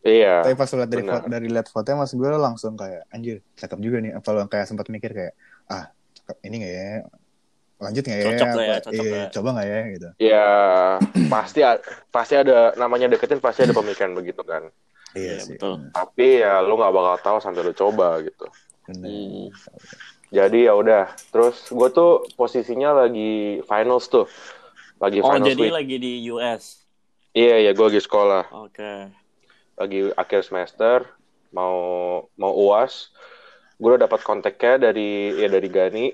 Iya, tapi pas lo lihat dari foto dari lihat fotonya mas gue lo langsung kayak anjir cakep juga nih apa lo kayak sempat mikir kayak ah cakep ini nggak ya lanjut nggak ya Cocok nggak ya, cocok iya, nggak? coba nggak ya gitu ya pasti pasti ada namanya deketin pasti ada pemikiran begitu kan. Iya Iya, sih betul. Tapi ya lu nggak bakal tahu sampai lu coba gitu. bener. Hmm. Jadi ya udah. Terus gue tuh posisinya lagi finals tuh. Lagi Oh, finals jadi week. lagi di US. Iya, iya gue lagi sekolah. Oke. Lagi akhir semester. Mau mau UAS. Gue udah dapat kontaknya dari ya dari Gani.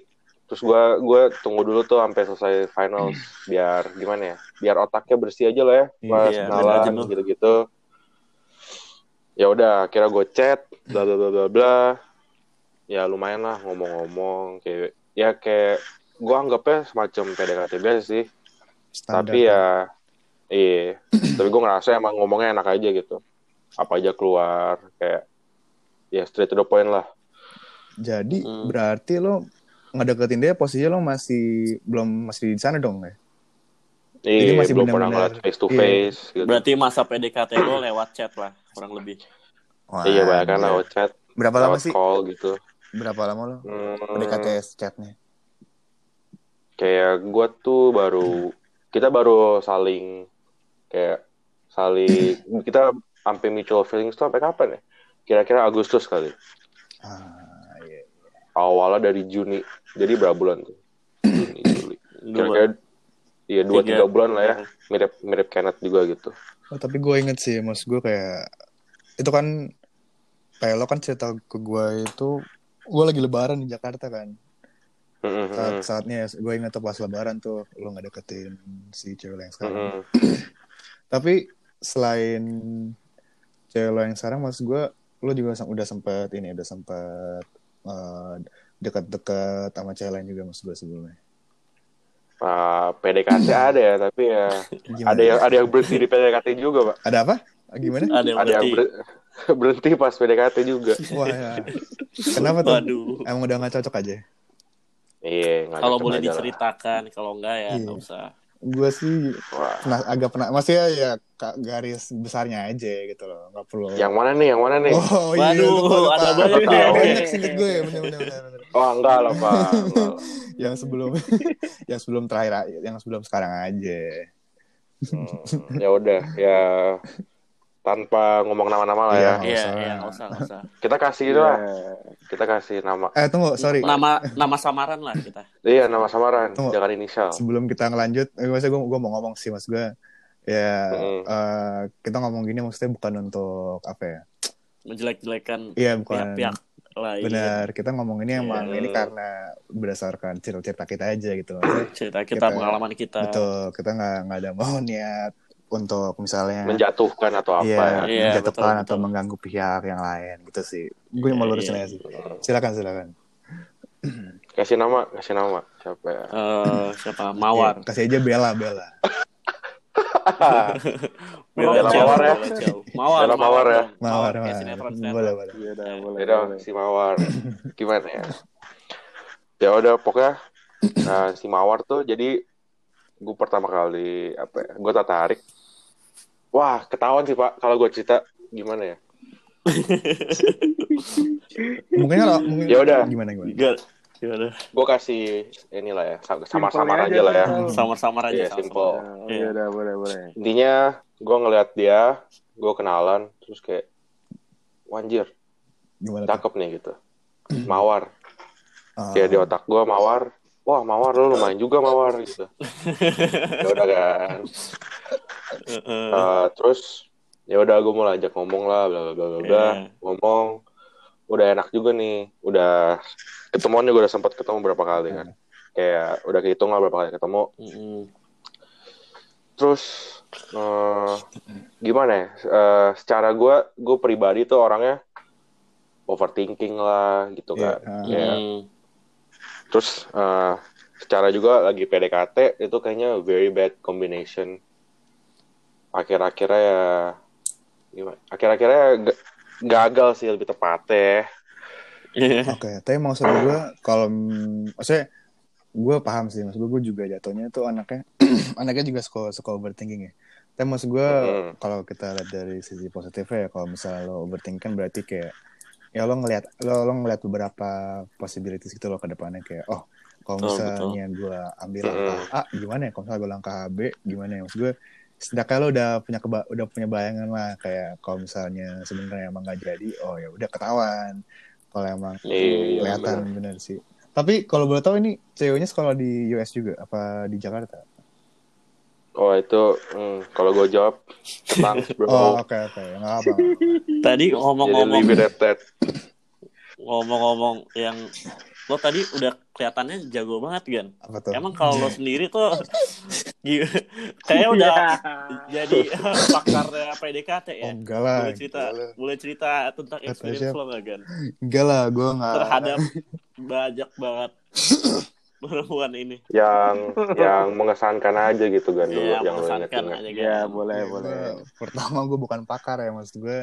Terus gue gue tunggu dulu tuh sampai selesai finals biar gimana ya? Biar otaknya bersih aja lah ya. Iya, Pas iya, kenalan biar jenuh. gitu-gitu. Ya udah, kira gue chat, bla bla bla bla bla. Ya lumayan lah ngomong-ngomong kayak ya kayak gue anggapnya semacam PDKT biasa sih. Standar. Tapi ya, iya. Tapi gue ngerasa emang ngomongnya enak aja gitu. Apa aja keluar, kayak ya straight to the point lah. Jadi Hmm. berarti lo ngedeketin dia posisinya lo masih belum masih di sana dong ya? Jadi Iya, masih belum pernah ngeliat face to iya. face. Gitu. Berarti masa PDKT lo lewat chat lah, kurang lebih. Wah, iya, banyak kan lewat chat, Berapa lama sih? call gitu. Berapa lama lo Hmm, PDKT chatnya? Kayak gue tuh baru, kita baru saling, kayak saling, kita sampai mutual feelings tuh sampai kapan ya? Kira-kira Agustus kali. Ah, iya. Awalnya dari Juni. Jadi berapa bulan tuh? Juni, Juli. Kira-kira Iya dua Tiga. bulan lah ya. Mirip mirip Kenneth juga gitu. Oh, tapi gue inget sih, mas gue kayak itu kan kayak lo kan cerita ke gue itu gue lagi lebaran di Jakarta kan. Mm-mm, Saat mm-mm, saatnya gue inget tuh pas lebaran tuh lo nggak deketin si cewek lo yang sekarang. mm-mm. Tapi selain cewek lo yang sekarang, mas gue lo juga udah sempet ini udah sempet eh, deket-deket sama cewek lain juga mas gue sebelumnya. Ah, PDKT ada ya, tapi ya Gimana? ada yang ada yang berhenti di PDKT juga, Pak. Ada apa? Gimana? Ada yang Ada yang berarti. ber- berhenti pas PDKT juga. Wah, ya. kenapa tuh? Waduh. Emang udah gak cocok aja? Iya, nggak Kalau boleh diceritakan, kalau enggak ya Iya. nggak usah. Gue sih Wah. pernah agak pernah masih ya, ya garis besarnya aja gitu loh nggak perlu Yang mana nih? Yang mana nih? oh iya Waduh, lupa, lupa. ada banyak nih. banyak singkat gue ya bener bener bener, bener. Oh, enggak lah, Pak. Enggak yang sebelum yang sebelum terakhir yang sebelum sekarang aja Hmm, ya udah, ya tanpa ngomong nama-nama lah ya. Iya. Iya, usah. iya, usah. Kita kasih itu Iya. lah. Kita kasih nama. eh tunggu sorry Nama nama samaran lah kita. Iya, nama samaran, Tunggu. jangan inisial. sebelum kita ngelanjut eh, maksudnya gue gue mau ngomong sih mas gue ya Hmm. eh, kita ngomong gini maksudnya bukan untuk apa ya Menjelek-jelekan iya bukan pihak-pihak lain. benar kita ngomong ini emang Iya. ini karena berdasarkan cerita-cerita kita aja gitu maksudnya Cerita kita, Kita- pengalaman kita. betul kita nggak nggak ada mau niat untuk misalnya Menjatuhkan atau apa Iya, ya. Iya, menjatuhkan betul, atau betul. mengganggu pihak yang lain gitu sih. Gue mau lurusin Iya. aja sih. Silakan, silakan. Kasih nama, kasih nama. Siapa ya? Eh, siapa? Mawar. Iya, kasih aja Bella, Bella. Bella Jauh, Mawar ya. Bella. Mawar, Bella Mawar ya. Mawar, Mawar. sinetron, sinetron. Boleh, boleh. Iya dah, boleh. Ya dong, boleh. si Mawar. Gimana ya? Ya udah, pokoknya nah, si Mawar tuh jadi gue pertama kali apa ya? Gue tertarik. Wah, ketahuan sih Pak kalau gue cerita gimana ya? Mungkin kalau mungkin Ya udah. gimana gimana? Gak, gimana? Gue kasih inilah ya, samar-samar Simpelnya aja lah ya. Samar-samar aja. Sama-sama. simple. Nah, Iya. Iya dah, boleh, boleh. Intinya gue ngeliat dia, gue kenalan, terus kayak, wanjir, Gimana? tuh? cakep nih gitu. Mawar. Ah, Kayak di otak gue Mawar, wah Mawar lu lumayan juga Mawar gitu. ya udah kan. Eh, terus ya udah gue mulai ajak ngomong lah bla bla bla bla. Iya. ngomong udah enak juga nih udah ketemuan juga udah sempat ketemu berapa kali kan kayak udah kehitung lah berapa kali ketemu Mm-mm. terus eh, gimana ya Eh, secara gue gue pribadi tuh orangnya overthinking lah gitu Iya, kan ah. ya Mm. terus eh, secara juga lagi PDKT itu kayaknya very bad combination akhir-akhirnya ya gimana akhir-akhirnya ga- gagal sih lebih tepatnya Iya. Oke, tapi maksud gue kalau maksudnya gue paham sih, maksud gue gue juga jatuhnya tuh anaknya anaknya juga suka suka overthinking ya. Tapi maksud gue Mm. kalau kita lihat dari sisi positifnya ya, kalau misalnya lo overthinking kan berarti kayak ya lo ngelihat lo lo ngelihat beberapa possibilities gitu lo ke depannya kayak oh kalau misalnya gue ambil Mm. langkah A gimana ya kalau misalnya gue langkah B gimana ya maksud gue setidaknya lo udah punya keba udah punya bayangan lah kayak kalau misalnya sebenarnya emang gak jadi oh ya udah ketahuan. Kalau emang Iya, kelihatan bener sih. Tapi kalau boleh tahu ini ceweknya sekolah di US juga apa di Jakarta? Oh itu hmm, kalau gue jawab thanks bro. Oh oke oke. Nggak apa Tadi ngomong-ngomong ngomong-ngomong yang lo tadi udah kelihatannya jago banget kan. apa tuh Emang kalau lo sendiri tuh gi- kayak udah jadi pakarnya PDKT oh ya. enggak lah Boleh cerita, enggak lah. boleh cerita tentang experience lo gak kan? enggak lah gue nggak Terhadap banyak banget perempuan ini. yang yang mengesankan aja gitu kan dulu Iya, yang lo ingetin aja Iya, kan. boleh, Ya, boleh. gua- pertama gue bukan pakar ya maksud gue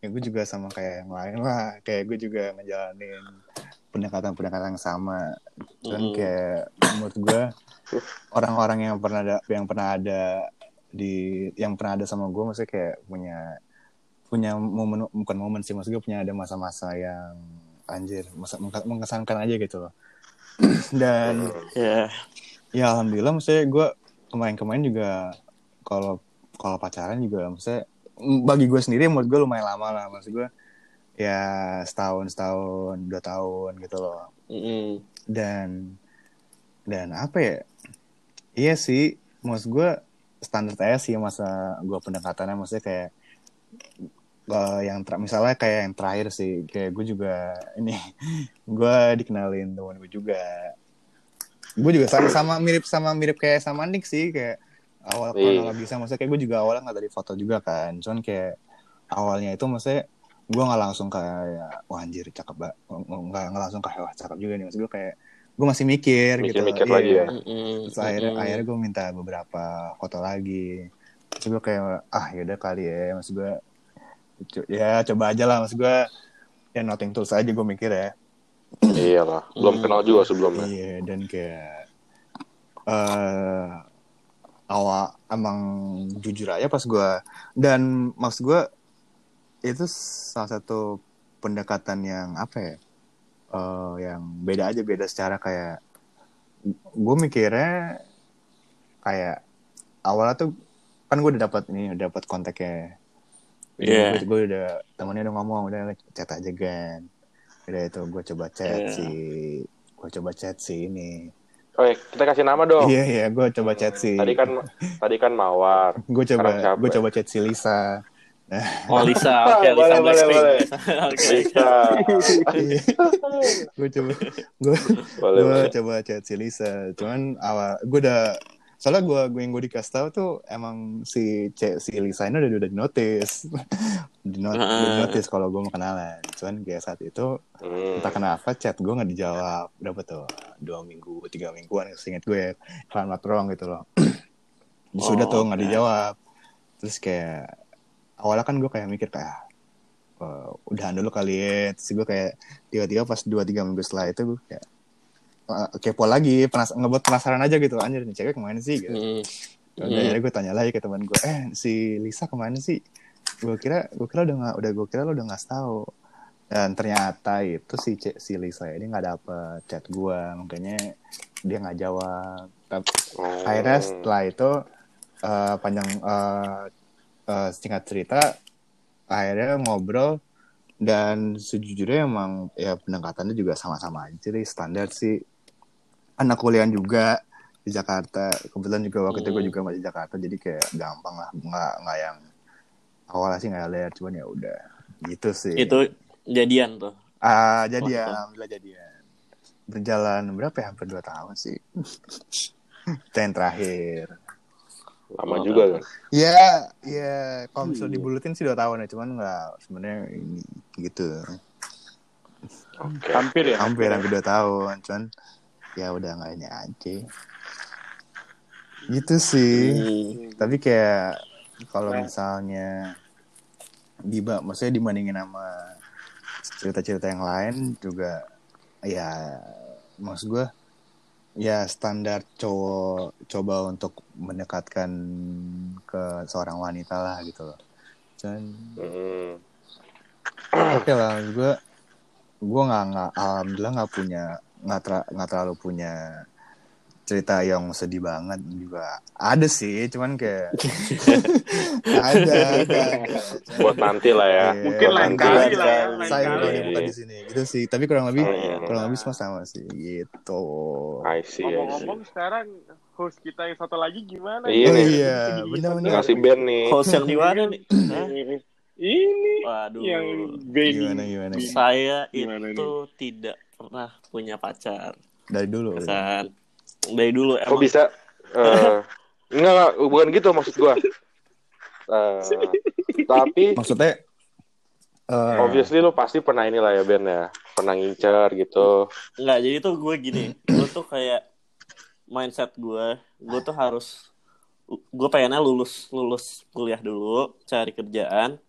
ya gue juga sama kayak yang lain lah. Kayak gue juga ngejalanin pendekatan-pendekatan yang sama. Dan Mm-mm. kayak menurut gue orang-orang yang pernah ada yang pernah ada di yang pernah ada sama gue maksudnya kayak punya punya momen bukan momen sih maksud gue punya ada masa-masa yang anjir masa mengesankan aja gitu loh. Dan Ya, ya alhamdulillah maksudnya gue kemarin-kemarin juga kalau kalau pacaran juga maksudnya mm, bagi gue sendiri menurut gue lumayan lama lah. Maksud gue ya setahun setahun dua tahun gitu loh. Mm-mm. dan dan apa ya? Iya sih maksud gue standar aja sih masa gue pendekatannya. Maksudnya kayak eh, yang ter- misalnya kayak yang terakhir sih kayak gue juga ini gue dikenalin teman gue juga. Gue juga sama, sama mirip sama mirip kayak sama Nick sih kayak awal Iya. kronologisnya maksudnya kayak gue juga awalnya nggak dari foto juga kan cuman kayak awalnya itu maksudnya gue nggak langsung kayak wah anjir cakep banget nggak nggak langsung kayak wah cakep juga nih maksud gue kayak gue masih mikir gitu Mikir-mikir Iya. lagi ya. Mm-mm. Terus akhirnya, Mm-mm. akhirnya gue minta beberapa foto lagi. Terus gue kayak, ah yaudah kali ya. Maksud gue, co- ya coba aja lah. Maksud gue, ya nothing tulus aja gue mikir ya. Iyalah, belum kenal juga sebelumnya. Iya, dan kayak, eh awal, emang jujur aja pas gue, dan maksud gue, itu salah satu pendekatan yang apa ya, eh yang beda aja, beda secara kayak, gue mikirnya kayak awalnya tuh kan gue udah dapat ini udah dapat kontaknya Iya. gue, gue udah temennya udah ngomong udah chat aja kan udah itu gue coba chat Iya. si gue coba chat si ini Oke, kita kasih nama dong. iya iya gue coba chat si Tadi kan tadi kan Mawar. gue coba gue ya? coba chat si Lisa Oh Lisa, oke Lisa Boleh, boleh, Blackpink. boleh. Oke. Bisa. gue coba gue coba chat si Lisa cuman awal gue udah soalnya gue gue yang gue dikasih tahu tuh emang si C, si Lisa ini udah udah di notice di, not, Heeh. di notice kalau gue mau kenalan. Cuman kayak saat itu Hmm. entah kenapa chat gue nggak dijawab. Berapa tuh dua minggu tiga mingguan seinget gue ya. Not wrong gitu loh. Sudah Oh, tuh nggak oke. dijawab. Terus kayak awalnya kan gue kayak mikir kayak "Eh, udahan dulu kali ya. Terus gue kayak tiba-tiba pas dua tiga minggu setelah itu gue kayak eh, kepo lagi penas ngebuat penasaran aja gitu anjir nih cewek ke mana sih gitu Mm. Udah, akhirnya gue tanya lagi ke teman gue, eh si Lisa ke mana sih? Gue kira, gue kira udah nggak, udah gue kira lo udah nggak tahu. Dan ternyata itu si C- si Lisa ini nggak dapet chat gue, makanya dia nggak jawab. Tapi Oh. akhirnya setelah itu eh, panjang eh, eh, singkat cerita, akhirnya ngobrol dan sejujurnya emang ya pendekatannya juga sama-sama aja sih standar sih. Anak kuliah juga di Jakarta kebetulan juga waktu itu gue Hmm. juga masih di Jakarta jadi kayak gampang lah nggak nggak yang awalnya sih nggak lihat cuman ya udah gitu sih Itu jadian tuh. ah jadi ya Waktu. alhamdulillah jadian berjalan berapa ya hampir dua tahun sih itu yang terakhir Lama Oh, juga kan. ya ya kalau Hmm. misalnya dibulutin sih dua tahun ya cuman nggak sebenarnya ini gitu Oke. Hampir ya. hampir hampir dua tahun cuman ya udah nggak ini aja gitu sih Hmm. tapi kayak kalau misalnya diba maksudnya dibandingin sama cerita-cerita yang lain juga ya maksud gue ya standar cowok coba untuk mendekatkan ke seorang wanita lah gitu loh cuman Hmm. oke lah gue gue nggak nggak alhamdulillah nggak punya nggak ter- nggak terlalu punya cerita yang sedih banget juga ada sih cuman kayak ada ada, ada. Buat nanti lah ya. Iya, Mungkin lain nanti kali lah ya, Sayang kalau dibuka di sini gitu sih tapi kurang lebih Hmm. kurang lebih semua sama sih gitu I see. Ngomong-ngomong sekarang host kita yang satu lagi gimana? Iya oh nih. iya benar-benar Ngasih band nih. Host yang di mana nih? Ini Waduh. yang Benny. gimana gimana Saya Gimana itu tidak pernah punya pacar. dari dulu Kan. Dari dulu Kok emang bisa? eh enggak, enggak, bukan gitu maksud gua. Eh, tapi maksudnya eh, obviously lu pasti pernah inilah ya Ben ya. Pernah ngincer gitu. Enggak, jadi tuh gue gini, gue tuh kayak mindset gue, gue tuh harus, gue pengennya lulus lulus kuliah dulu, cari kerjaan,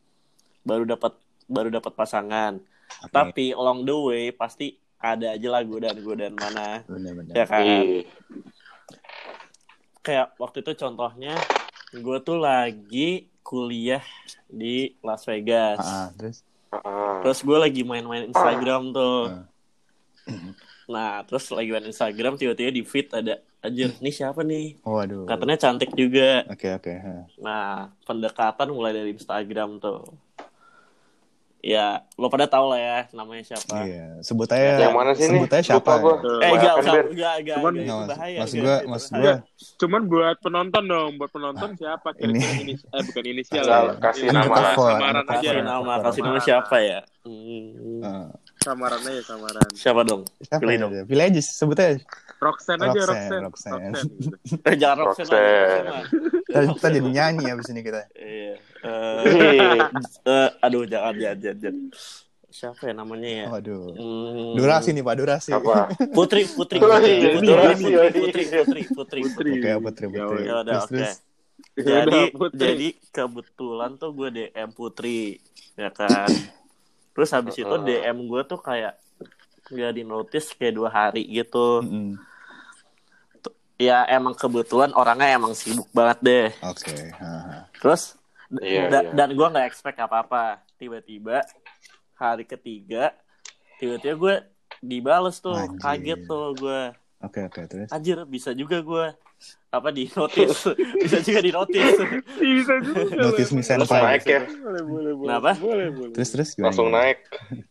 baru dapat baru dapat pasangan. oke, Tapi along the way pasti ada aja lah godaan godaan mana, benar-benar ya kan? Ih, Kayak waktu itu contohnya, gue tuh lagi kuliah di Las Vegas. Ah, ah, terus ah, Terus gue lagi main-main Instagram tuh. Ah. Nah, terus lagi main Instagram tiba-tiba di feed ada anjir, ini siapa nih? waduh Katanya cantik juga. oke oke ha. Nah, pendekatan mulai dari Instagram tuh. Ya lo pada tahu lah ya namanya siapa. Iya, sebut aja. Yang mana sih ini? Sebut aja siapa? Gua. ya? Eh enggak, kan, enggak, enggak, enggak, Cuman- enggak, Nggak, itu mas- bahaya. maksud enggak, gua, bahaya. gua, Cuman buat penonton dong, buat penonton siapa kira-kira Ini- ini eh bukan inisial ya. kasih Ini nama samaran- aja. Kasih nama, kasih nama siapa ya? Hmm. eh, Samaran aja samaran. Siapa dong? Pilih ya? dong. Pilih aja, sebut aja. Roxanne aja Roxanne, Roxanne. Roxanne. Roxanne. Eh, jangan Roxanne. Kita jadi nyanyi abis ini kita. Iya. Eh, eh, aduh, jangan, jangan, jangan. Siapa ya namanya ya? Waduh. Hmm. Durasi nih Pak, durasi. Apa? Putri, Putri, Putri, iya, Putri, iya, Putri, iya, Putri. Putri, Putri, Putri. Oke, Putri, Ya Putri. Ya udah, Terus, oke. Jadi, Putri. jadi kebetulan tuh gue DM Putri, ya kan. Terus habis itu. DM gue tuh kayak nggak di notice kayak dua hari gitu. Mm-mm. Ya emang kebetulan orangnya emang sibuk banget deh. Oke. haha. Terus Iya, da- iya. dan gue nggak expect apa-apa. Tiba-tiba hari ketiga, tiba-tiba gue dibales tuh, Anjir. kaget tuh gue. Oke, oke, terus. Anjir bisa juga gue apa di notice bisa juga di notice Bisa juga. Langsung file. naik ya. Boleh, boleh, boleh. Kenapa? Boleh, boleh. Terus, terus gimana? Langsung naik.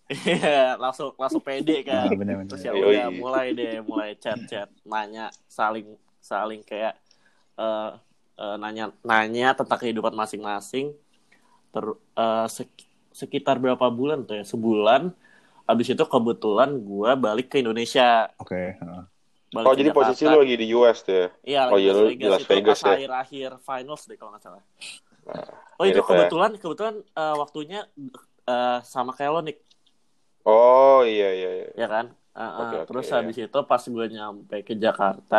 Iya, langsung langsung pede kan Ah, bener, bener. terus ya Yoi. udah mulai deh mulai chat chat nanya saling saling kayak eh eh, nanya nanya tentang kehidupan masing-masing ter sek- sekitar berapa bulan tuh ya sebulan Abis itu kebetulan gue balik ke Indonesia. Oke. heeh. Balik Oh jadi Jakarta. posisi lu lagi di US tuh ya? Iya, Oh, lagi iya, lu Vegas, di Las Vegas ya? akhir-akhir finals deh kalau nggak salah. Nah, oh itu mirip ya. kebetulan kebetulan eh, waktunya eh, sama kayak lo Nick, Oh iya iya iya. ya kan? Eh, Oke, oke, terus iya. habis itu pas gue nyampe ke Jakarta,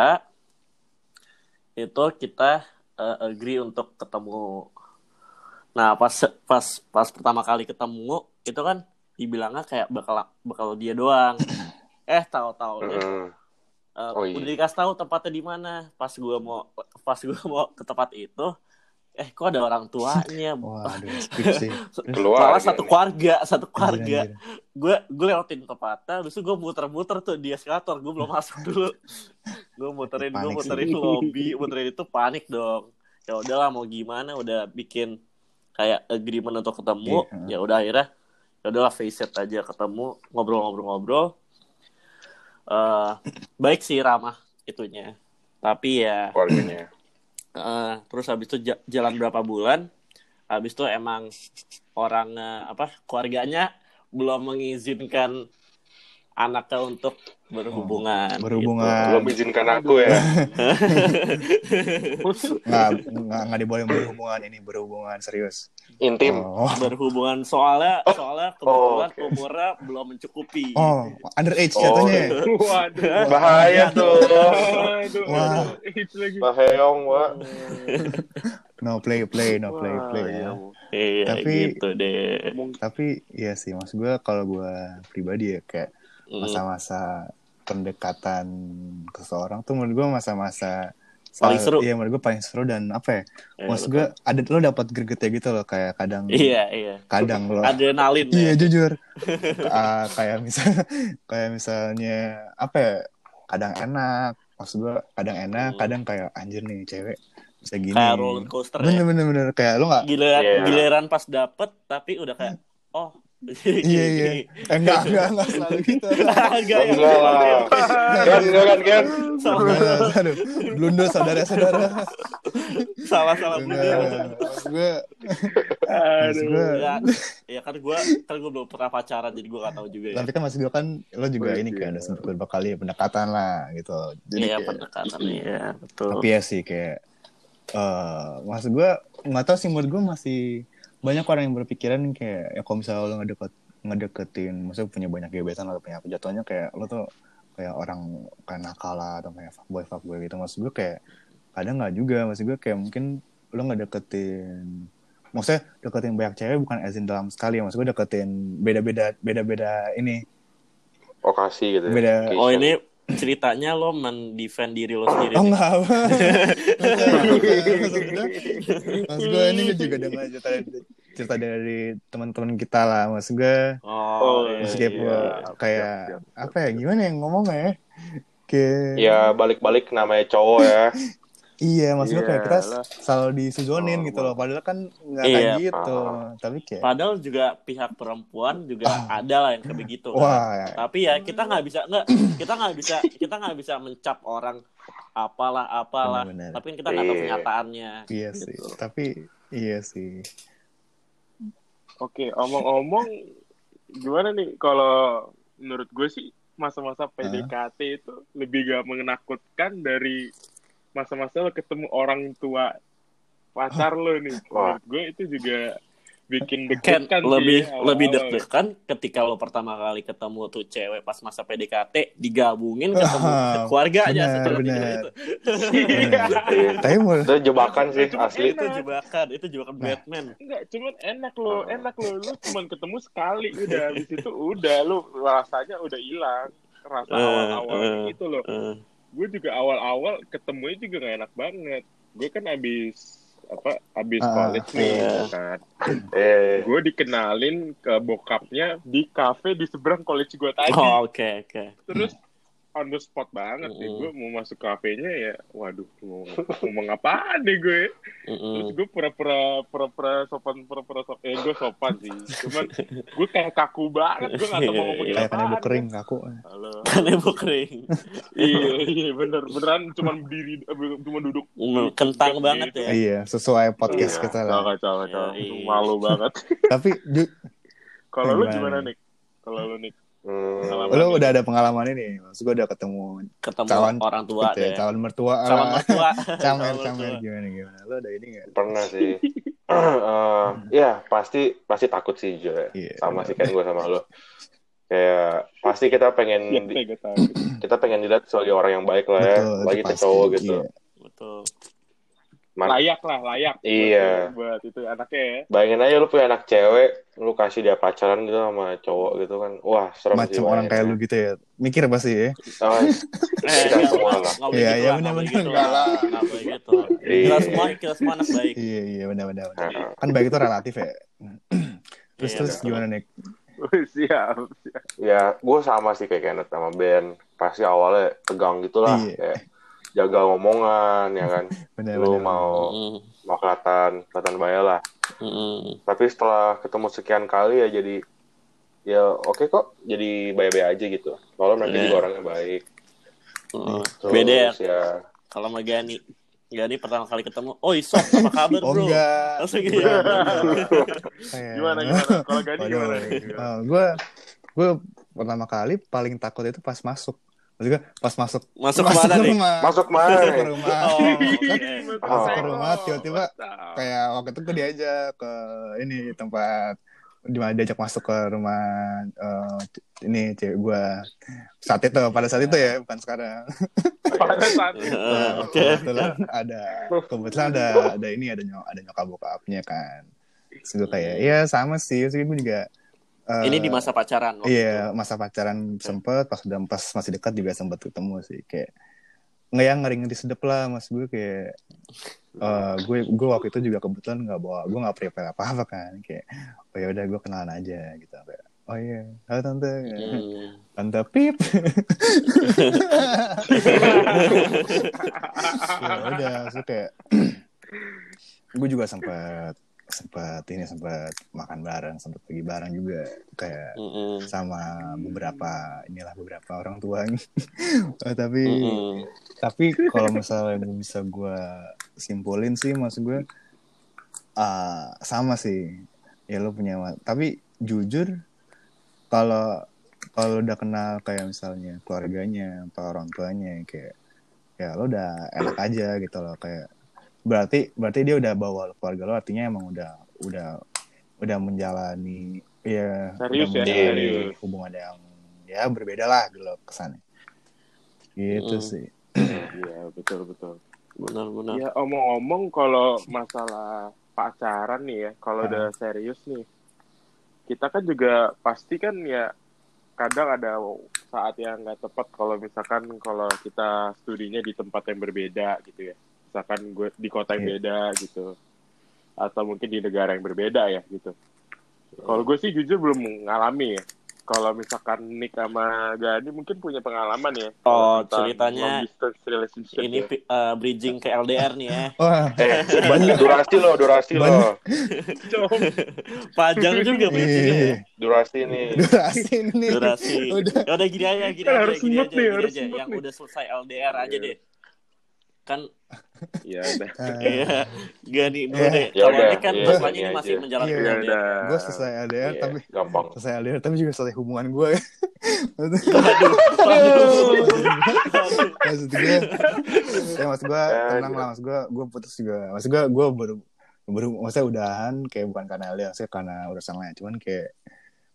itu kita eh, agree untuk ketemu. Nah pas pas pas pertama kali ketemu itu kan dibilangnya kayak bakal bakal dia doang. eh tahu-tahu Mm-mm. Uh, Oh, iya. udah dikasih tahu tempatnya di mana pas gua mau pas gua mau ke tempat itu eh kok ada orang tuanya? Waduh, Keluar. malah satu keluarga satu keluarga. gue gue lewatin tempatnya terus gue muter-muter tuh di eskalator. Gue belum masuk dulu. Gue muterin gue sih. muterin lobby muterin itu panik dong. Ya udahlah mau gimana? Udah bikin kayak agreement untuk ketemu. Iya. ya udah akhirnya ya udahlah face it aja ketemu ngobrol-ngobrol-ngobrol. Eh baik sih ramah itunya. Tapi ya Keluarganya. Eh, terus habis itu ja- jalan berapa bulan habis itu emang orang eh, apa keluarganya belum mengizinkan anaknya untuk berhubungan berhubungan. Belum izinkan aku ya. Nggak, nggak, nggak diboleh berhubungan ini, berhubungan serius. Intim. Oh, gitu. berhubungan soalnya soalnya kebetulan oke. umurnya belum mencukupi oh underage Oh, katanya. Waduh. Bahaya tuh. Waduh. Wah. Itu lagi. Bahayong, Wak. No play, play, no play, Wah, play. iya. Ya. iya Tapi- gitu deh Tapi ya sih, maksud gue kalau gue pribadi ya kayak. Masa-masa pendekatan ke seseorang tuh menurut gue masa-masa Paling seru. Iya, menurut gue paling seru dan apa ya? Iya, maksud gue ada lo dapat gregetnya gitu loh kayak kadang iya iya kadang lo adrenalin Iya ya. jujur. Ah, kayak misal kayak misalnya apa ya? Kadang enak, maksud gua kadang enak, Hmm. kadang kayak anjir nih cewek bisa gini. kayak roller coaster ya Bener bener bener kayak lo nggak giliran Iya. giliran pas dapet tapi udah kayak oh iya iya. Eh, enggak enggak enggak selalu gitu. enggak ya Enggak lah. Kan, enggak kan, kan? Enggak, enggak, aduh, blunder saudara-saudara. salah salah Enggak, bener maksud gua, maksud gua, ya, ya kan gue kan gue belum pernah pacaran jadi gue gak tahu juga ya tapi kan maksud gua kan lo juga Oh, ini iya. kan udah sempet beberapa kali pendekatan lah gitu. Jadi iya pendekatan ya betul tapi ya sih kayak eh maksud gue nggak tahu sih menurut gue masih banyak orang yang berpikiran kayak ya kalau misalnya lo ngedeket ngedeketin maksudnya punya banyak gebetan atau punya apa jatuhnya kayak lo tuh kayak orang kayak nakal atau kayak fuckboy fuckboy gitu maksud gue kayak kadang nggak juga maksud gue kayak mungkin lo ngedeketin maksudnya deketin banyak cewek bukan as in dalam sekali maksud gue deketin beda-beda beda-beda ini Lokasi gitu. ya. Beda. Oh ini ceritanya lo mendefend diri lo sendiri Oh enggak Maksud gue Maksud gue ini gue juga dengar cerita, cerita dari teman-teman kita lah Maksud gue oh, iya, Meskipun iya. kayak Apa ya gimana yang ngomongnya ya? Kayak Ya balik-balik namanya cowok ya. Iya, maksudnya Iya kayak kita lah. selalu disuzonin Oh, gitu loh. Padahal kan nggak Iya. kayak gitu. Ah. Tapi kayak, Padahal juga pihak perempuan juga ada lah yang kayak begitu. kan. wah, Tapi ya kita nggak bisa nggak kita nggak bisa kita nggak bisa mencap orang apalah apalah. Benar-benar. Tapi kan kita nggak tahu Iya. kenyataannya. iya Gitu. sih. Tapi iya sih. Oke, omong-omong gimana nih kalau menurut gue sih masa-masa PDKT itu lebih gak menakutkan dari masa-masa lo ketemu orang tua pacar lo nih. Wah. Gue itu juga bikin Kan deg-degan sih lebih ya, lebih awal-awal. deg-degan ketika lo pertama kali ketemu tuh cewek pas masa PDKT digabungin ketemu Ah, keluarganya benar, secara benar. tiba itu. Iya. Tapi Itu jebakan sih Cuma asli. itu jebakan, itu jebakan Batman. Enggak, cuman enak lo, enak lo. Lu cuman ketemu sekali udah habis itu udah lu rasanya udah hilang. Rasa Eh, awal-awalnya eh. gitu loh. Eh, gue juga awal-awal ketemunya juga gak enak banget. Gue kan abis apa abis Ah, college nih iya. kan. Eh, Gue dikenalin ke bokapnya di cafe di seberang college gue tadi. Oh, oke oke. Terus on the spot banget sih. Mm-mm. Gue mau masuk kafenya ya, waduh mau ngomong apaan deh gue. Terus Mm-mm. gue pura-pura pura-pura sopan pura-pura sopan. Eh gue sopan sih. Cuman gue kayak kaku banget. Gue gak tau mau ngomongin kayak kanebo kering kaku. Halo. Kan ibu kering. iya iya bener beneran cuman berdiri cuma duduk Kentang banget ya. Iya, sesuai podcast Iya. kita lah. kacau kacau Iya. malu banget Tapi kalau lu Gimana nih? nih kalau lu nih hmm, lu udah ada pengalaman ini. Maksud gue udah ketemu Ketemu Calon- orang tua gitu ya, calon mertua. Calon lah. mertua. camer, Calon camer mertua. gimana gimana. Lu ada ini gak? pernah sih. Eh, ya pasti pasti takut sih juga. Iya. Sama sih kan gue sama lo. Kayak pasti kita pengen ya di- tahu kita pengen dilihat sebagai orang yang baik lah ya, Betul, lagi cowok gitu. Iya. Betul. Man- layak lah layak Iya. buat, itu anaknya ya Bayangin aja lu punya anak cewek, lu kasih dia pacaran gitu sama cowok gitu kan. Wah, serem sih. Macam orang kayak lu gitu ya. Mikir pasti ya. Oh, Eh, Kita semua lah. Iya, iya, benar, boleh benar. gitu Nggak lah. lah. Nggak boleh gitu. Kita semua, kita semua anak baik. Iya, iya benar-benar. Heeh. Kan baik itu relatif ya. terus Iya, terus betul. gimana nih? siap siap. ya gue sama sih kayak Kenneth sama Ben. Pasti awalnya tegang gitu lah. Iya. Kayak jaga ngomongan ya kan. Benar lu benar. mau Mm, mau kelihatan kelihatan bahaya lah. mm, Tapi setelah ketemu sekian kali ya jadi ya oke kok jadi baik-baik aja gitu. Soalnya mereka Iya. juga orangnya baik. mm. Terus, Beda ya ya. kalau sama Gani. Gani pertama kali ketemu, oh Sob, apa kabar Oh bro? enggak. Langsung gitu. Kayak- gimana gimana kalau Gani Waduh. gimana nih gue gue pertama kali paling takut itu pas masuk. Maksudnya pas masuk Masuk masuk ke nih? rumah. Masuk mana Masuk ke nih? rumah. Oh, oke. Masuk ke Oh. rumah tiba-tiba kayak waktu itu gue diajak ke ini tempat di mana diajak masuk ke rumah eh, ini cewek gue saat itu pada saat itu ya bukan sekarang pada saat itu Eh, Oke. kebetulan ada kebetulan ada ada ini ada nyok ada nyokap bokapnya kan Terus gue kayak ya sama sih terus gue juga eh, Ini di masa pacaran. waktu iya masa pacaran sempet pas udah pas masih dekat juga sempet ketemu sih kayak nggak yang ngeri ngeri sedep lah mas gue kayak eh, gue gue waktu itu juga kebetulan nggak bawa gue nggak prepare apa apa kan kayak oh ya udah gue kenalan aja gitu kayak oh iya halo tante itu. Hmm. tante pip ya udah terus kayak gue juga sempat sempat ini sempat makan bareng sempat pergi bareng juga kayak Mm-mm. sama beberapa inilah beberapa orang tua Eh, tapi Mm-mm. tapi kalau misalnya bisa gue simpulin sih maksud gue ah, sama sih ya lo punya tapi jujur kalau kalau udah kenal kayak misalnya keluarganya atau orang tuanya kayak ya lo udah enak aja gitu loh kayak berarti berarti dia udah bawa keluarga lo artinya emang udah udah udah menjalani ya Serius udah ya, menjalani serius. hubungan yang ya berbeda lah gitu kesannya gitu Mm. sih iya betul betul Benar-benar. Ya omong-omong kalau masalah pacaran nih ya, kalau Ah. udah serius nih, kita kan juga pasti kan ya kadang ada saat yang nggak tepat kalau misalkan kalau kita studinya di tempat yang berbeda gitu ya, misalkan gue di kota yang Iya. beda gitu, atau mungkin di negara yang berbeda ya gitu. Kalau gue sih jujur belum mengalami ya, kalau misalkan Nick sama Gani mungkin punya pengalaman ya. Oh, ceritanya long distance relationship Ini ya. eh, bridging ke LDR nih ya. Wah, Eh, banyak durasi lo, durasi lo. Panjang juga bridgingnya ya. Ih, Durasi nih. durasi ini. Durasi. Udah. Ya udah gini aja, gini Kan aja, harus gini aja, nih, gini harus aja. Yang nih. udah selesai LDR aja Iya. deh. Kan Ya udah. Eh, Iya, Gani dulu Eh. deh. Ya Kalau ini kan iya, masalahnya ini ini masih menjalankan Iya, Ya udah. gue selesai LDR Iya, tapi gampang. selesai LDR tapi juga selesai hubungan gue. Waduh. maksud gue, ya maksud gue tenang lah, maksud gue, gue putus juga. Maksud gue, gue baru baru maksudnya udahan kayak bukan karena LDR, saya karena urusan lain. Cuman kayak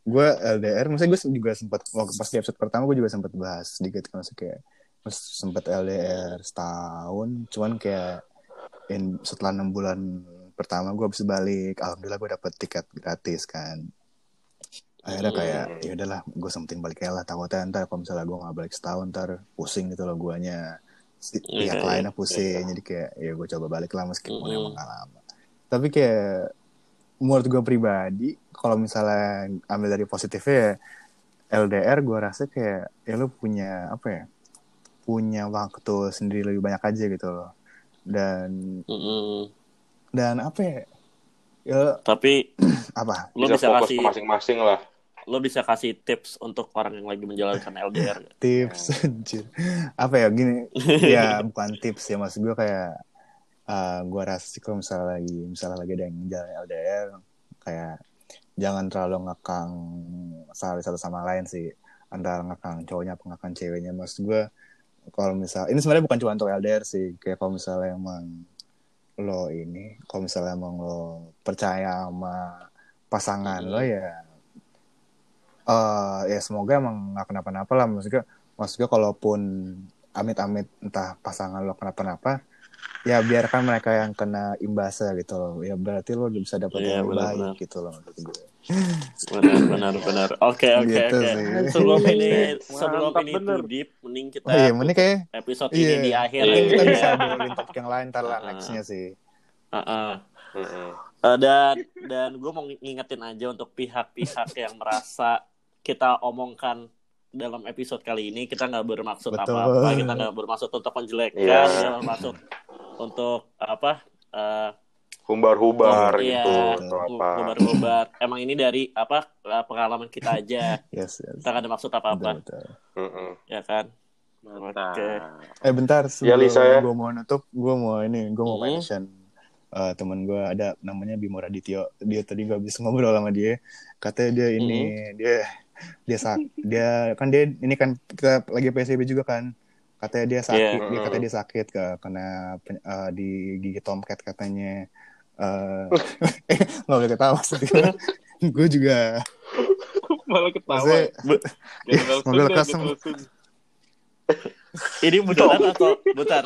gue LDR, maksudnya gue juga sempat waktu pas di episode pertama gue juga sempat bahas sedikit kan maksudnya kayak pas sempat LDR setahun, cuman kayak in, setelah enam bulan pertama gue habis balik, alhamdulillah gue dapet tiket gratis kan. Akhirnya kayak Hmm. ya udahlah, gue sempetin balik aja lah. Takutnya ntar kalau misalnya gue nggak balik setahun ntar pusing gitu loh guanya. Si, Iya, pihak iya, lainnya pusing, jadi kayak ya gue coba balik lah meskipun Mm-mm. emang gak lama. Tapi kayak menurut gue pribadi, kalau misalnya ambil dari positifnya ya LDR gue rasa kayak ya lu punya apa ya punya waktu sendiri lebih banyak aja gitu loh. Dan Mm-mm. dan apa ya? Ya Tapi apa? lo Bisa bisa fokus kasih masing-masing lah. lo bisa kasih tips untuk orang yang lagi menjalankan LDR tips anjir. Apa ya gini. Ya bukan tips ya maksud gue kayak uh, gue rasa sih kalau misalnya lagi misalnya lagi ada yang jalan LDR kayak jangan terlalu ngekang salah satu sama lain sih. Antara ngekang cowoknya apa ngekang ceweknya. Maksud gue kalau misal ini sebenarnya bukan cuma untuk LDR sih. Kayak kalau misalnya emang lo ini kalau misalnya emang lo percaya sama pasangan lo ya eh ya semoga emang nggak kenapa-napa lah. Maksudnya maksudnya kalaupun amit-amit entah pasangan lo kenapa-napa ya biarkan mereka yang kena imbasnya gitu loh. Ya berarti lo bisa dapat Iya, yang lebih baik gitu loh gue benar benar benar oke oke Gitu oke sebelum ini Mantap sebelum ini bener. too deep mending kita oh iya ini kayak episode iya ini di akhir aja kita ya. bisa bawain topik yang lain ntar lah Ah. nextnya sih Heeh. Mm-mm. Eh, dan dan gue mau ngingetin aja untuk pihak-pihak yang merasa kita omongkan dalam episode kali ini kita nggak bermaksud apa-apa kita nggak bermaksud untuk menjelekkan Iya. kita bermaksud untuk apa eh, Humbar-humbar Oh, iya. gitu atau apa. ngobar-ngobar emang ini dari apa eh, pengalaman kita aja yes, yes. kita ada maksud apa-apa Betul, betul. Ya kan Mantap. Oke. eh bentar Ya, sebelum Lisa, ya. gue mau nutup gue mau ini gue mau Hmm. mention eh, temen gue ada namanya Bimo Radityo dia tadi gue habis ngobrol sama dia katanya dia ini Hmm. dia dia sak dia kan dia ini kan kita lagi PSBB juga kan katanya dia sakit Iya. dia katanya dia sakit ke kena pen- eh, di gigi tomcat katanya eh nggak boleh ketawa sih gue juga Malah ketawa. maksudnya Iya, mobil custom. Ini beneran atau bentar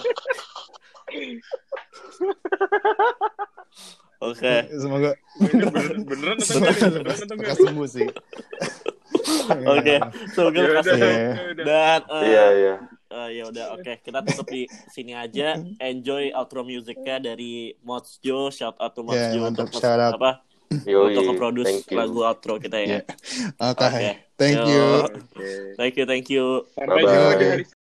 oke semoga Ini bener- Beneran atau enggak? Beneran atau enggak? lekas sembuh sih oke semoga Ya lekas udah, Iya. ya udah. dan eh, Iya, iya. Eh, ya udah oke kita tutup di sini aja enjoy outro musiknya dari Mods Jo shout out to Mods Ya, Jo mantap. untuk Shout out. apa Yoi. untuk you. lagu outro kita ya Iya. oke Oke. thank Yo. you thank you thank you jumpa di hari